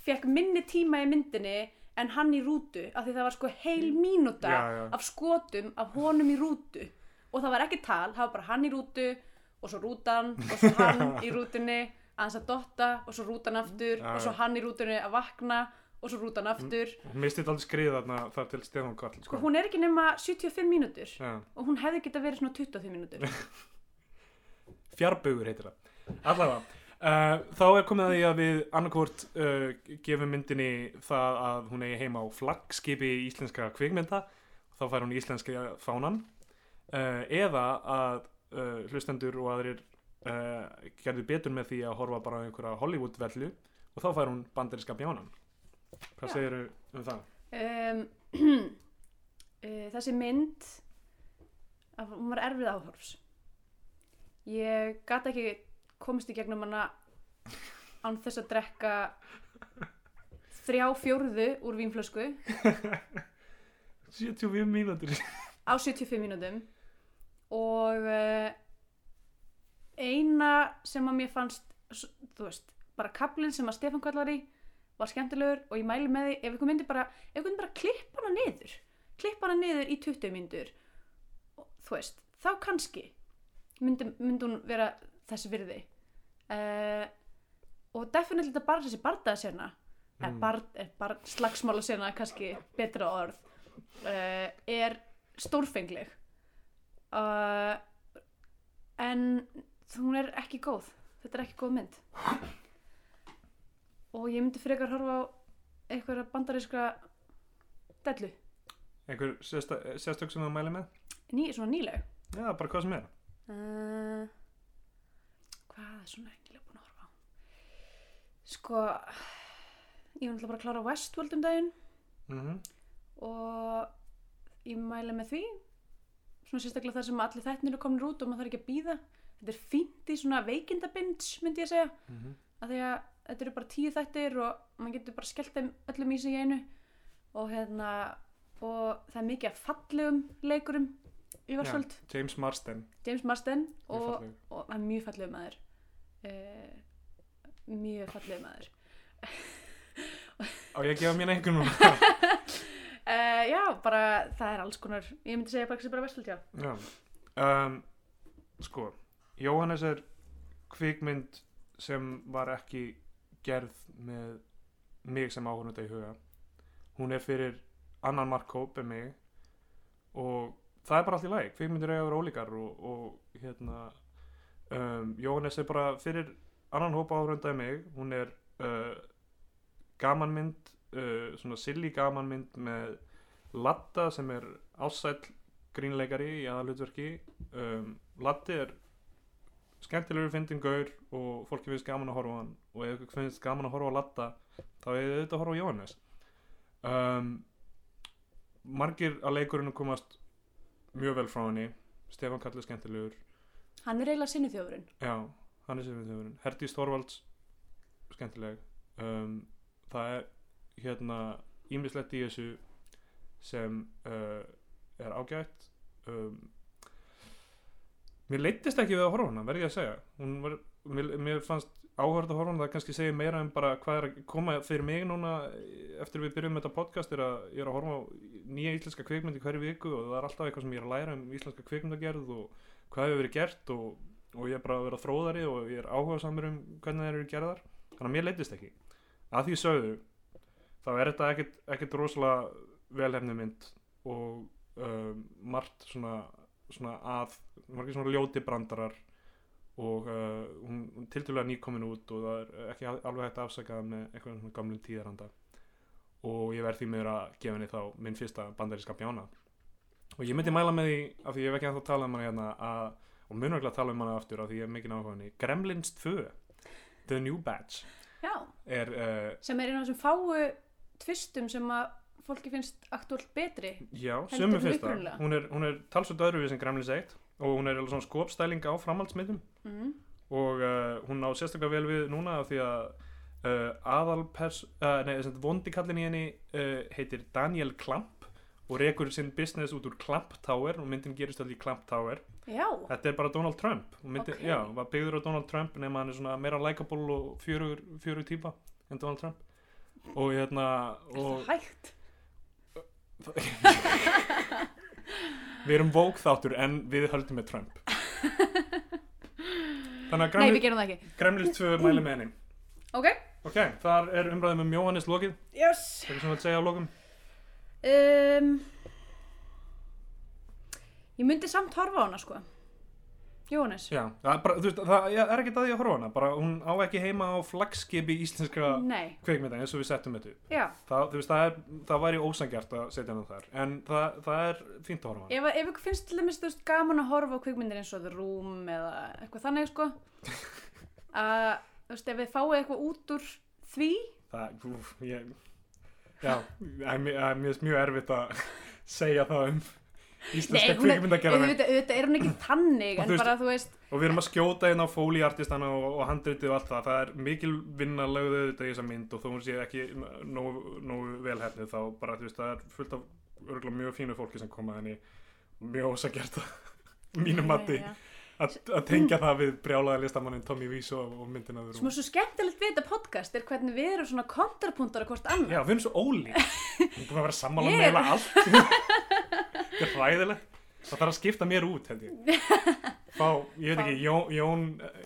fekk minni tíma í myndinni en hann í rútu, af því það var sko heil mínúta Já, já. af skotum af honum í rútu. Og það var ekki tal, það var bara hann í rútu og svo rútan og svo hann í rútunni aðeins að dotta og svo rútan aftur Já, og svo hann í rútunni að vakna og svo rútan aftur Hún misti þetta aldrei skrið þarna þar til Stefán Karl og sko. hún er ekki nema 75 mínútur Já. og hún hefði geta verið svona 25 mínútur Fjarbaugur heitir það Allavega uh, Þá er komið að því að við annarkvort uh, gefum myndinni það að hún eigi heima á flaggskipi íslenska kvikmynda þá fær hún íslenska fánan uh, eða að uh, hlustendur og aðrir uh, gerðu betur með því að horfa bara á einhverja Hollywood vellu og þá fær hún bandaríska bjánan Hvað Já. segirðu um það? um, uh, þessi mynd að hún var erfið áhorfs ég gat ekki komist í gegnum hana án þess að drekka þrjá fjórðu úr vínflösku 75 mínútur á 75 mínútum og uh, eina sem að mér fannst þú veist, bara kaplinn sem að Stefán kallar í var skemmtilegur og ég mæli með því ef einhver myndi bara, bara klippa hana niður klippa hana niður í 20 mínútur og þú veist, þá kannski myndi, myndi hún vera þessi virði. Uh, og definitely þetta bara þessi bardaða sérna mm. Bar, bar, slagsmála sérna kannski betra orð uh, er stórfengleg. Uh, en hún er ekki góð. Þetta er ekki góð mynd og ég myndi frekar horfa á einhverja bandaríska dellu, Einhver sérstök sem þú mæli með? Ný, svona nýleg. Já, bara hvað sem er. Uh, hvað er svona nýleg búin að horfa á? Sko ég var náttúrulega bara að klára Westworld um daginn. Mm og ég mæla með því. Svona sérstaklega þar sem allir þættinir eru komin út og maður þarf ekki að býða þetta er fínt í svona veikindabinds myndi ég að segja. -hmm. að því að þetta eru bara tíu þættir og maður getur bara skellt þeim öllum í sig einu. Og hérna og það er mikið af fallegum leikurum í Varsvöld, James Marsden. James Marsden og, og hann er mjög fallegum maður. Uh, mjög fallegum maður. Á ég gefa mér einhvern núna? Uh, já, bara það er alls konar. Ég myndi segja bara ekki sem bara Varsvöld, já. Já. Um, sko, Jóhannes er kvikmynd sem var ekki gerð með mig sem áhörnunda í huga. Hún er fyrir annan markkóp en mig og það er bara allt í lagi. Kvikmyndir eiga að vera ólíkar og, og hérna, um, Jóhannes er bara fyrir annan hópa áhörnunda en mig. Hún er uh, gamanmynd, uh, svona silly gamanmynd með Latta sem er ásæll grínleikari í aðalutverki um, Latti er skemmtilegur fyndin gaur og fólki finnst gaman að horfa á hann og ef ykkur finnst gaman að horfa á Latta þá er þetta að horfa á Jóhannes. Um, margir að leikurinn komast mjög vel frá henni. Stefán Kalli skemmtilegur. Hann er eiginlega sinni þjófurinn já, hann er sem við þjóðurinn. Herdís Þorvalds skemmtileg. Um, það er hérna ímislegt í þessu sem uh, er ágætt. Um, mér leittist ekki við að horfa hana verð ég að segja. Hún var, mér, mér fannst áhörð að horfa það kannski segir meira en bara hvað er að koma fyrir mig núna eftir við byrjum með þetta podcast er að ég er að horfa á nýja íslenska kvikmynd í hverju viku og það er alltaf eitthvað sem ég er að læra um íslenska kvikmyndagerð og hvað hefur verið gert og, og ég er bara að vera þróðari og ég er áhuga samur um hvernig það eru gerðar. Þannig að mér leittist ekki. Að því sögðu þá er þetta ekkit, ekkit rosalega velhefni mynd og um, margt svona, svona að margir svona ljóti brandarar og uh, hún, tildulega nýkomin út og það er ekki al- alveg hægt að afsaka með einhvern svona gamlum tíðaranda. Og ég verð því meður að gefa henni þá minn fyrsta bandaríska bjána og ég myndi mæla með því af því ég hef ekki ennþá talað um hana hérna að, og mun ekki að tala um hana aftur af því ég hef mikið á henni Gremlins 2 The New Batch já, er uh, sem er einn af þessum fáu tvistum sem að fólki finnst aktúalt betri. Já, sömu fyrsta. hún er, hún er talsvöld öðruvið sem Gremlins 1 og hún er alveg svona skopstæling á framhaldsmyndum mm. og uh, hún á sérstaklega vel við núna af því að uh, aðalpers uh, nei, vondikallin í henni heitir Daniel Klamp og rekur sinn business út úr Klamp Tower. Og myndin gerist allir í Klamp Tower. Já, þetta er bara Donald Trump. Og myndin, Ok. já, var byggður á Donald Trump nema hann er svona meira likeable og fjörugur, fjörugur típa en Donald Trump. Og hérna er og það hægt við erum vók þáttur en við höldum með Trump. Þannig nei, við gerum það ekki. Gremlins 2 mæli með henni. Ok, ok, þar er umræðum um Jóhannes lokið. Yes. Eitthvað sem þú vilt segja á lokum? Um, ég myndi samt horfa á hana sko Jóhannes? Já, það bara, veist, það er ekki það ég að horfa hana bara hún á ekki heima á flagskipi íslenska kveikmynda eins og við settum þetta upp. Það, veist, það, er, það væri ósangjart að setja hana þar en það, það er fínt að horfa hana. Ef, ef ykkur finnst til dæmis gaman að horfa á kvikmyndir eins og The Room eða eitthvað þannig sko að veist, ef við fáið eitthvað út úr því? Það, úf, ég já, það er er mjög erfitt að segja það um íslenska er, kvikmyndagerðar auðvitað, er hún ekki þannig Og bara veist og við erum að skjóta inn á fólíartistana og, og handritið og allt það, það er mikil vinna lögðu auðvitað í þessa mynd og þó hún sé ekki nógu, velhefnið þá bara þú veist það er fullt af örgulega mjög fínu fólki sem koma henni. Mjög ósagjart Já, já. að tengja það við brjálaða listamannin Tommy Wiseau og myndina við svo skemmtilegt við þetta podcast er hvernig við erum svona kontrapunktar að hvort annað. Já, við erum svo ólík. Við erum búin að vera sammála með eiginlega allt er hræðilegt Það þarf að skipta mér út held ég. Fá, ég veit ekki, Jón, Jón,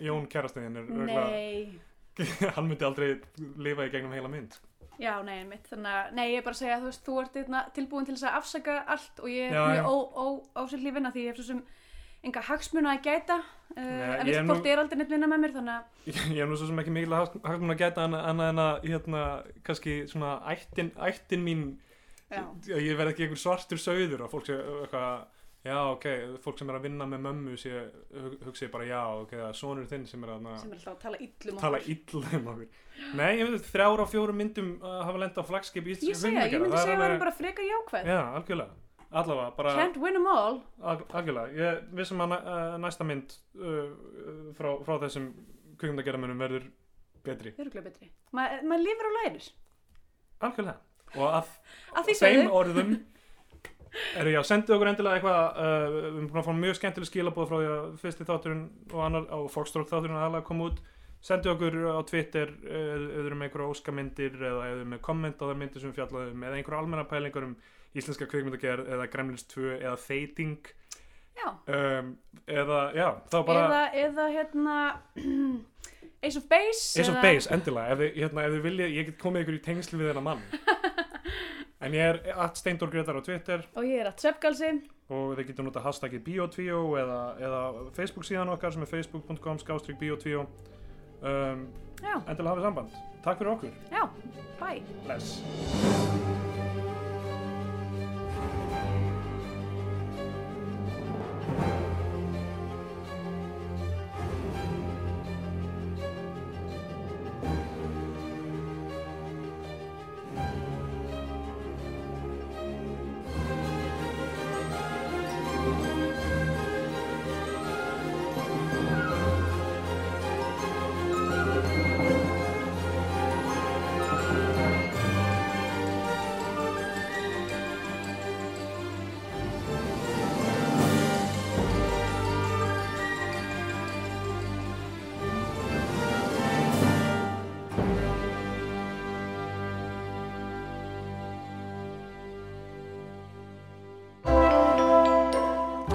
Jón kærastuðin er nei, hann myndi aldrei lifa í gegnum heila mynd. Já, nei, mitt þannig að, nei, ég er bara að segja að þú veist, þú ert einna, tilbúin til þess að afsaka allt og ég er Já, já. mjög ósýrlífina því ég hef svo sem enga hagsmuna að gæta. Uh, Nei, en ég er fólk nú- er aldrei neitt vinna með mér þannig að ég, ég er nú svo sem ekki mikil hagsmun að geta annað annað en að hérna, kannski svona ættin, ættin mín já, ég verð ekki einhver svartur sauður og fólk sé eitthvað já, ok, fólk sem er að vinna með mömmu sé, hug- hugsi bara, já, ok, það er sonur þinn sem er að sem er að tala illum tala illa um okkur. Nei, ég veit, þrjára á fjórum myndum uh, hafa lenda á flagskip í ég íslenska segja, ég myndi segja að það er bara freka jákvæð. Já, algjörlega, allavega, bara can't win them all. Al- algjörlega, ég vissum að uh, næsta mynd uh, frá, frá þessum kvikmyndagerðamönnum verður betri, öruglega betri, Ma, maður lifir og lærir algjörlega og að að því þeim orðum eru já, sendið okkur endilega eitthvað uh, við erum búin að fá mjög skemmtileg skilabóð frá því að fyrsti þátturinn og annar á Foxtrot þátturinn aðalega kom út. Sendið okkur á Twitter eru með einhverja óskamyndir eða eru með komment á það myndir sem fjallaðum eða einhverja almenna pælingar um íslenska kvikmyndagerð eða Gremlins 2 eða já, um, eða já, þá bara eða, eða hérna Ace of Base Ace of eða- Base, endilega, ef þið, hérna, ef þið viljið, ég get komið ykkur í tengsl við þennan mann en ég er at Steindor Gretar á Twitter. Og ég er að Svepgalsi og þið getur nota hashtagið biotvíó eða, eða Facebook síðan okkar sem er facebook.com skástrík biotvíó. Um, já, endilega hafið samband. Takk fyrir okkur, já, bye. Bless